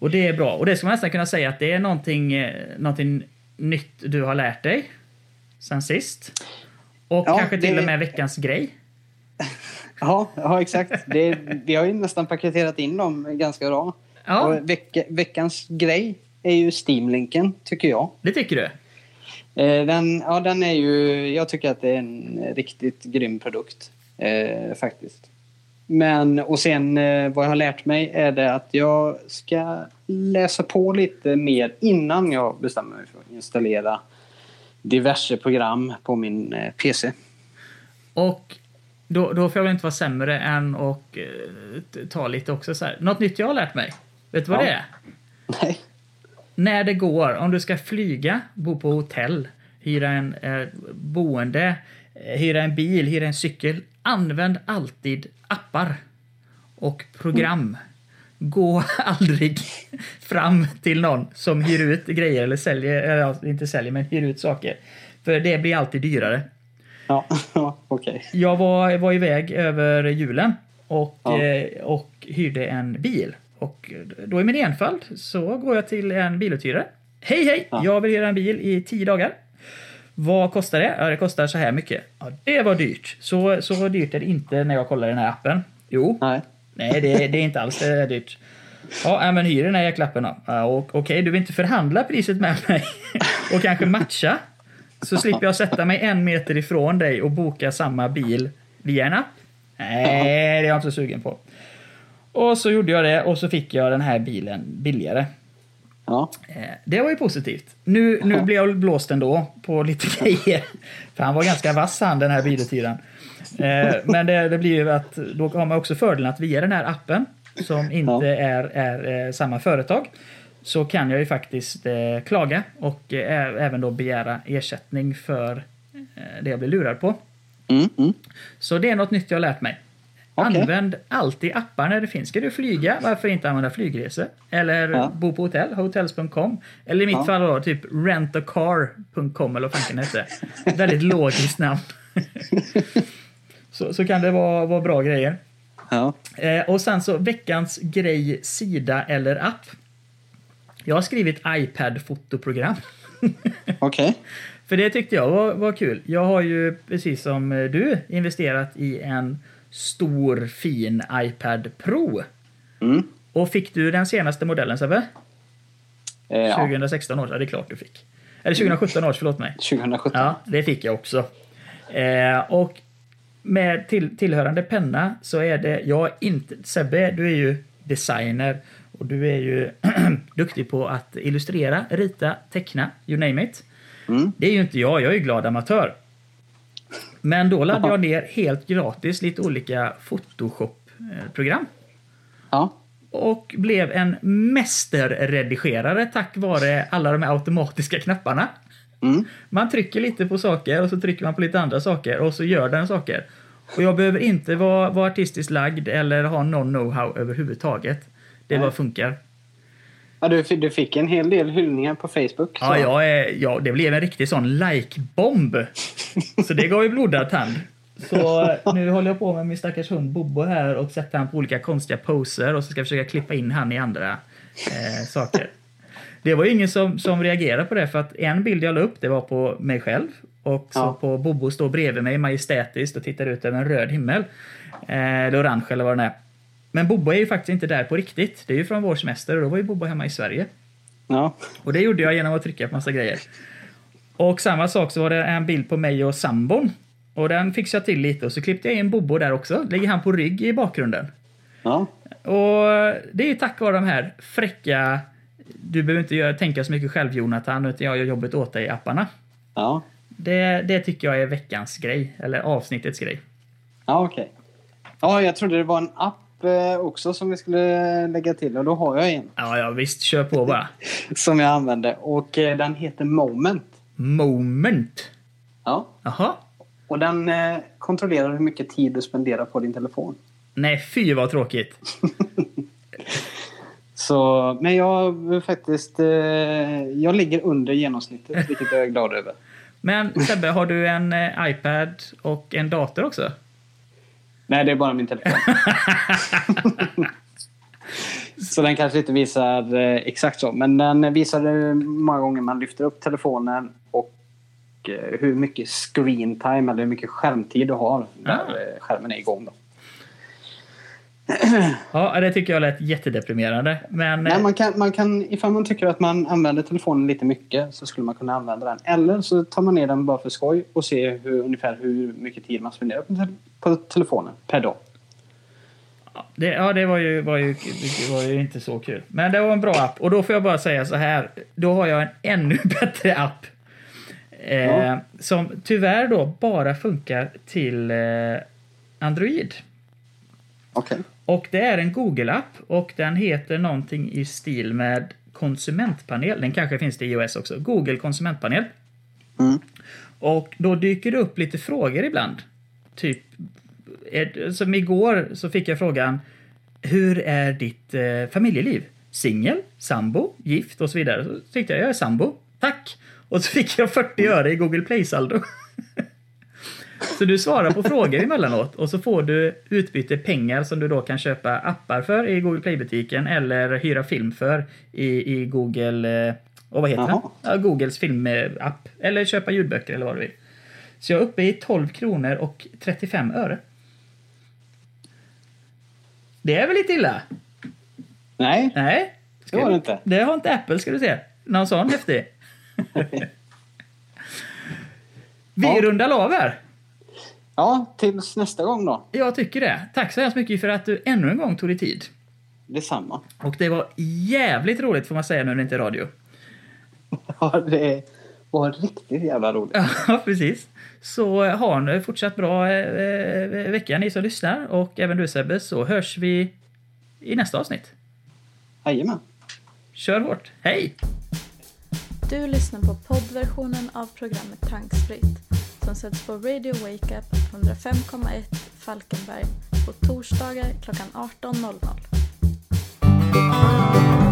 Speaker 2: Och det är bra. Och det ska man nästan kunna säga att det är någonting, eh, någonting nytt du har lärt dig sen sist. Och
Speaker 3: Ja,
Speaker 2: kanske till
Speaker 3: det-
Speaker 2: och med veckans grej.
Speaker 3: Ja, ja exakt. Det, vi har ju nästan paketerat in dem ganska bra.
Speaker 2: Ja.
Speaker 3: Och vecka, veckans grej är ju Steam-linken, tycker jag.
Speaker 2: Det tycker du?
Speaker 3: Eh, Den, ja, den är ju... Jag tycker att det är en riktigt grym produkt. Eh, faktiskt. Men, och sen eh, vad jag har lärt mig är det att jag ska läsa på lite mer innan jag bestämmer mig för att installera diverse program på min eh, PC.
Speaker 2: Och då, då får jag väl inte vara sämre än att eh, ta lite också så här. Något nytt jag har lärt mig. Vet du vad
Speaker 3: Ja.
Speaker 2: det är?
Speaker 3: Nej.
Speaker 2: När det går, om du ska flyga, bo på hotell, hyra en eh, boende, eh, hyra en bil, hyra en cykel. Använd alltid appar och program. Gå aldrig fram till någon som hyr ut grejer eller säljer, eller inte säljer, men hyr ut saker. För det blir alltid dyrare.
Speaker 3: Ja, okej.
Speaker 2: Jag var, var iväg över julen och,
Speaker 3: Ja.
Speaker 2: eh, och hyrde en bil. Och då i min enfald så går jag till en biluthyrare. Hej hej!
Speaker 3: Ja.
Speaker 2: Jag vill hyra en bil i tio dagar. Vad kostar det? Ja, det kostar så här mycket. Ja, det var dyrt. Så, så dyrt är det inte när jag kollar i den här appen. Jo,
Speaker 3: Nej.
Speaker 2: nej det, det är inte alls det är dyrt. Ja, men hyr den här jäklappen då. Ja, Okej, du vill inte förhandla priset med mig och kanske matcha? Så slipper jag sätta mig en meter ifrån dig och boka samma bil via en app. Nej, det är jag inte så sugen på. Och så gjorde jag det och så fick jag den här bilen billigare.
Speaker 3: Ja.
Speaker 2: Eh, Det var ju positivt. Nu, nu blev jag blåst ändå på lite grejer. För han var ganska vass han, den här biluthyraren. Eh, Men det, det blir ju att då har man också fördelen att via den här appen som inte
Speaker 3: Ja.
Speaker 2: är, är eh, samma företag så kan jag ju faktiskt klaga och även då begära ersättning för det jag blir lurad på.
Speaker 3: Mm, mm.
Speaker 2: Så det är något nytt jag har lärt mig.
Speaker 3: Okej.
Speaker 2: Använd alltid appar när det finns. Ska du flyga, varför inte använda flygresor? Eller
Speaker 3: Ja.
Speaker 2: bo på hotell, hotels.com. Eller i mitt
Speaker 3: Ja.
Speaker 2: fall då, typ rentacar.com eller vad fanken hette. Väldigt logiskt namn. så, så kan det vara, vara bra grejer.
Speaker 3: Ja.
Speaker 2: Eh, och sen så veckans grej, sida eller app. Jag har skrivit iPad-fotoprogram.
Speaker 3: Okej.
Speaker 2: För det tyckte jag var, var kul. Jag har ju precis som du investerat i en stor fin iPad Pro.
Speaker 3: Mm.
Speaker 2: Och fick du den senaste modellen Sebbe?
Speaker 3: Eh, ja.
Speaker 2: 2016 års, ja det är klart du fick. Eller 2017 års, förlåt mig.
Speaker 3: 2017.
Speaker 2: Ja, det fick jag också. Eh, och med till, tillhörande penna så är det, jag inte, Sebbe du är ju designer och du är ju duktig på att illustrera, rita, teckna, you name it.
Speaker 3: Mm.
Speaker 2: Det är ju inte jag, jag är ju glad amatör. Men då laddade jag ner helt gratis lite olika Photoshop-program.
Speaker 3: Ja.
Speaker 2: Och blev en mästerredigerare tack vare alla de här automatiska knapparna.
Speaker 3: Mm.
Speaker 2: Man trycker lite på saker och så trycker man på lite andra saker och så gör den saker. Och jag behöver inte vara, vara artistiskt lagd eller ha någon know-how överhuvudtaget. Det bara funkar.
Speaker 3: Ja du, du fick en hel del hyllningar på Facebook.
Speaker 2: Ja,
Speaker 3: så-
Speaker 2: jag är, ja, det blev en riktig sån like-bomb. Så det gav ju blodad tand. Så nu håller jag på med min stackars hund Bobo här och sätter han på olika konstiga poser och så ska jag försöka klippa in han i andra eh, saker. Det var ju ingen som, som reagerade på det för att en bild jag la upp det var på mig själv och så
Speaker 3: Ja.
Speaker 2: på Bobo står bredvid mig majestätiskt och tittar ut över en röd himmel. Eh, eller orange eller vad den är. Men Bobo är ju faktiskt inte där på riktigt. Det är ju från vår semester och då var ju Bobo hemma i Sverige.
Speaker 3: Ja.
Speaker 2: Och det gjorde jag genom att trycka på massa grejer. Och samma sak så var det en bild på mig och sambon. Och den fixade jag till lite och så klippte jag in Bobo där också. Ligger han på rygg i bakgrunden.
Speaker 3: Ja.
Speaker 2: Och det är ju tack vare de här fräcka... Du behöver inte göra, tänka så mycket själv Jonathan, utan jag gör jobbet åt dig i apparna.
Speaker 3: Ja.
Speaker 2: Det, det tycker jag är veckans grej, eller avsnittets grej.
Speaker 3: Ja, okej. Ja, jag trodde det var en app också som vi skulle lägga till och då har jag en
Speaker 2: Ja, ja visst, kör på bara.
Speaker 3: som jag använder och eh, den heter Moment.
Speaker 2: Moment.
Speaker 3: Ja.
Speaker 2: Jaha.
Speaker 3: Och den eh, kontrollerar hur mycket tid du spenderar på din telefon.
Speaker 2: Nej, fy vad tråkigt.
Speaker 3: Så, men jag eh, faktiskt... Eh, jag ligger under genomsnittet, vilket jag är glad över.
Speaker 2: Men Sebbe, har du en eh, iPad och en dator också?
Speaker 3: Nej, det är bara min telefon. så den kanske inte visar eh, exakt så. Men den visar hur många gånger man lyfter upp telefonen och eh, hur mycket screen time eller hur mycket skärmtid du har när
Speaker 2: Ah.
Speaker 3: eh, skärmen är igång. Då.
Speaker 2: Ja, det tycker jag lät jättedeprimerande. Men
Speaker 3: Nej, man kan, man kan, ifall man tycker att man använder telefonen lite mycket så skulle man kunna använda den. Eller så tar man ner den bara för skoj och ser hur, ungefär hur mycket tid man spenderar på, på telefonen per dag.
Speaker 2: det, ja, det var ju, var, ju, var ju inte så kul. Men det var en bra app. Och då får jag bara säga så här. Då har jag en ännu bättre app. Eh,
Speaker 3: Ja.
Speaker 2: Som tyvärr då bara funkar till eh, Android.
Speaker 3: Okej.
Speaker 2: Och det är en Google-app och den heter någonting i stil med konsumentpanel. Den kanske finns till iOS också. Google konsumentpanel.
Speaker 3: Mm.
Speaker 2: Och då dyker det upp lite frågor ibland. Typ, är- som igår så fick jag frågan Hur är ditt eh, familjeliv? Singel, sambo, gift och så vidare. Så tyckte jag, jag är sambo. Tack! Och så fick jag 40 öre i Google Play-saldo. Så du svarar på frågor emellanåt och så får du utbyte pengar som du då kan köpa appar för i Google Play-butiken eller hyra film för i, i Google... eh, Och vad heter
Speaker 3: Jaha.
Speaker 2: den? Ja, Googles filmapp. Eller köpa ljudböcker eller vad du vill. Så jag är uppe i 12 kronor och 35 öre. Det är väl lite illa?
Speaker 3: Nej,
Speaker 2: Nej.
Speaker 3: det var det inte.
Speaker 2: Det har inte Apple ska du se. Någon sån häftig. Vi
Speaker 3: Ja.
Speaker 2: rundar av här.
Speaker 3: Ja, tills nästa gång då.
Speaker 2: Jag tycker det. Tack så hemskt mycket för att du ännu en gång tog dig tid.
Speaker 3: Detsamma.
Speaker 2: Och det var jävligt roligt får man säga nu när det inte är radio.
Speaker 3: Ja, det var riktigt jävla roligt.
Speaker 2: Ja, precis. Så eh, ha en fortsatt bra eh, eh, vecka ni som lyssnar och även du Sebbe så hörs vi i nästa avsnitt.
Speaker 3: Jajamän.
Speaker 2: Kör hårt. Hej!
Speaker 1: Du lyssnar på poddversionen av programmet Tankspritt som sätts på Radio Wake Up 105,1 Falkenberg på torsdagar klockan 18.00.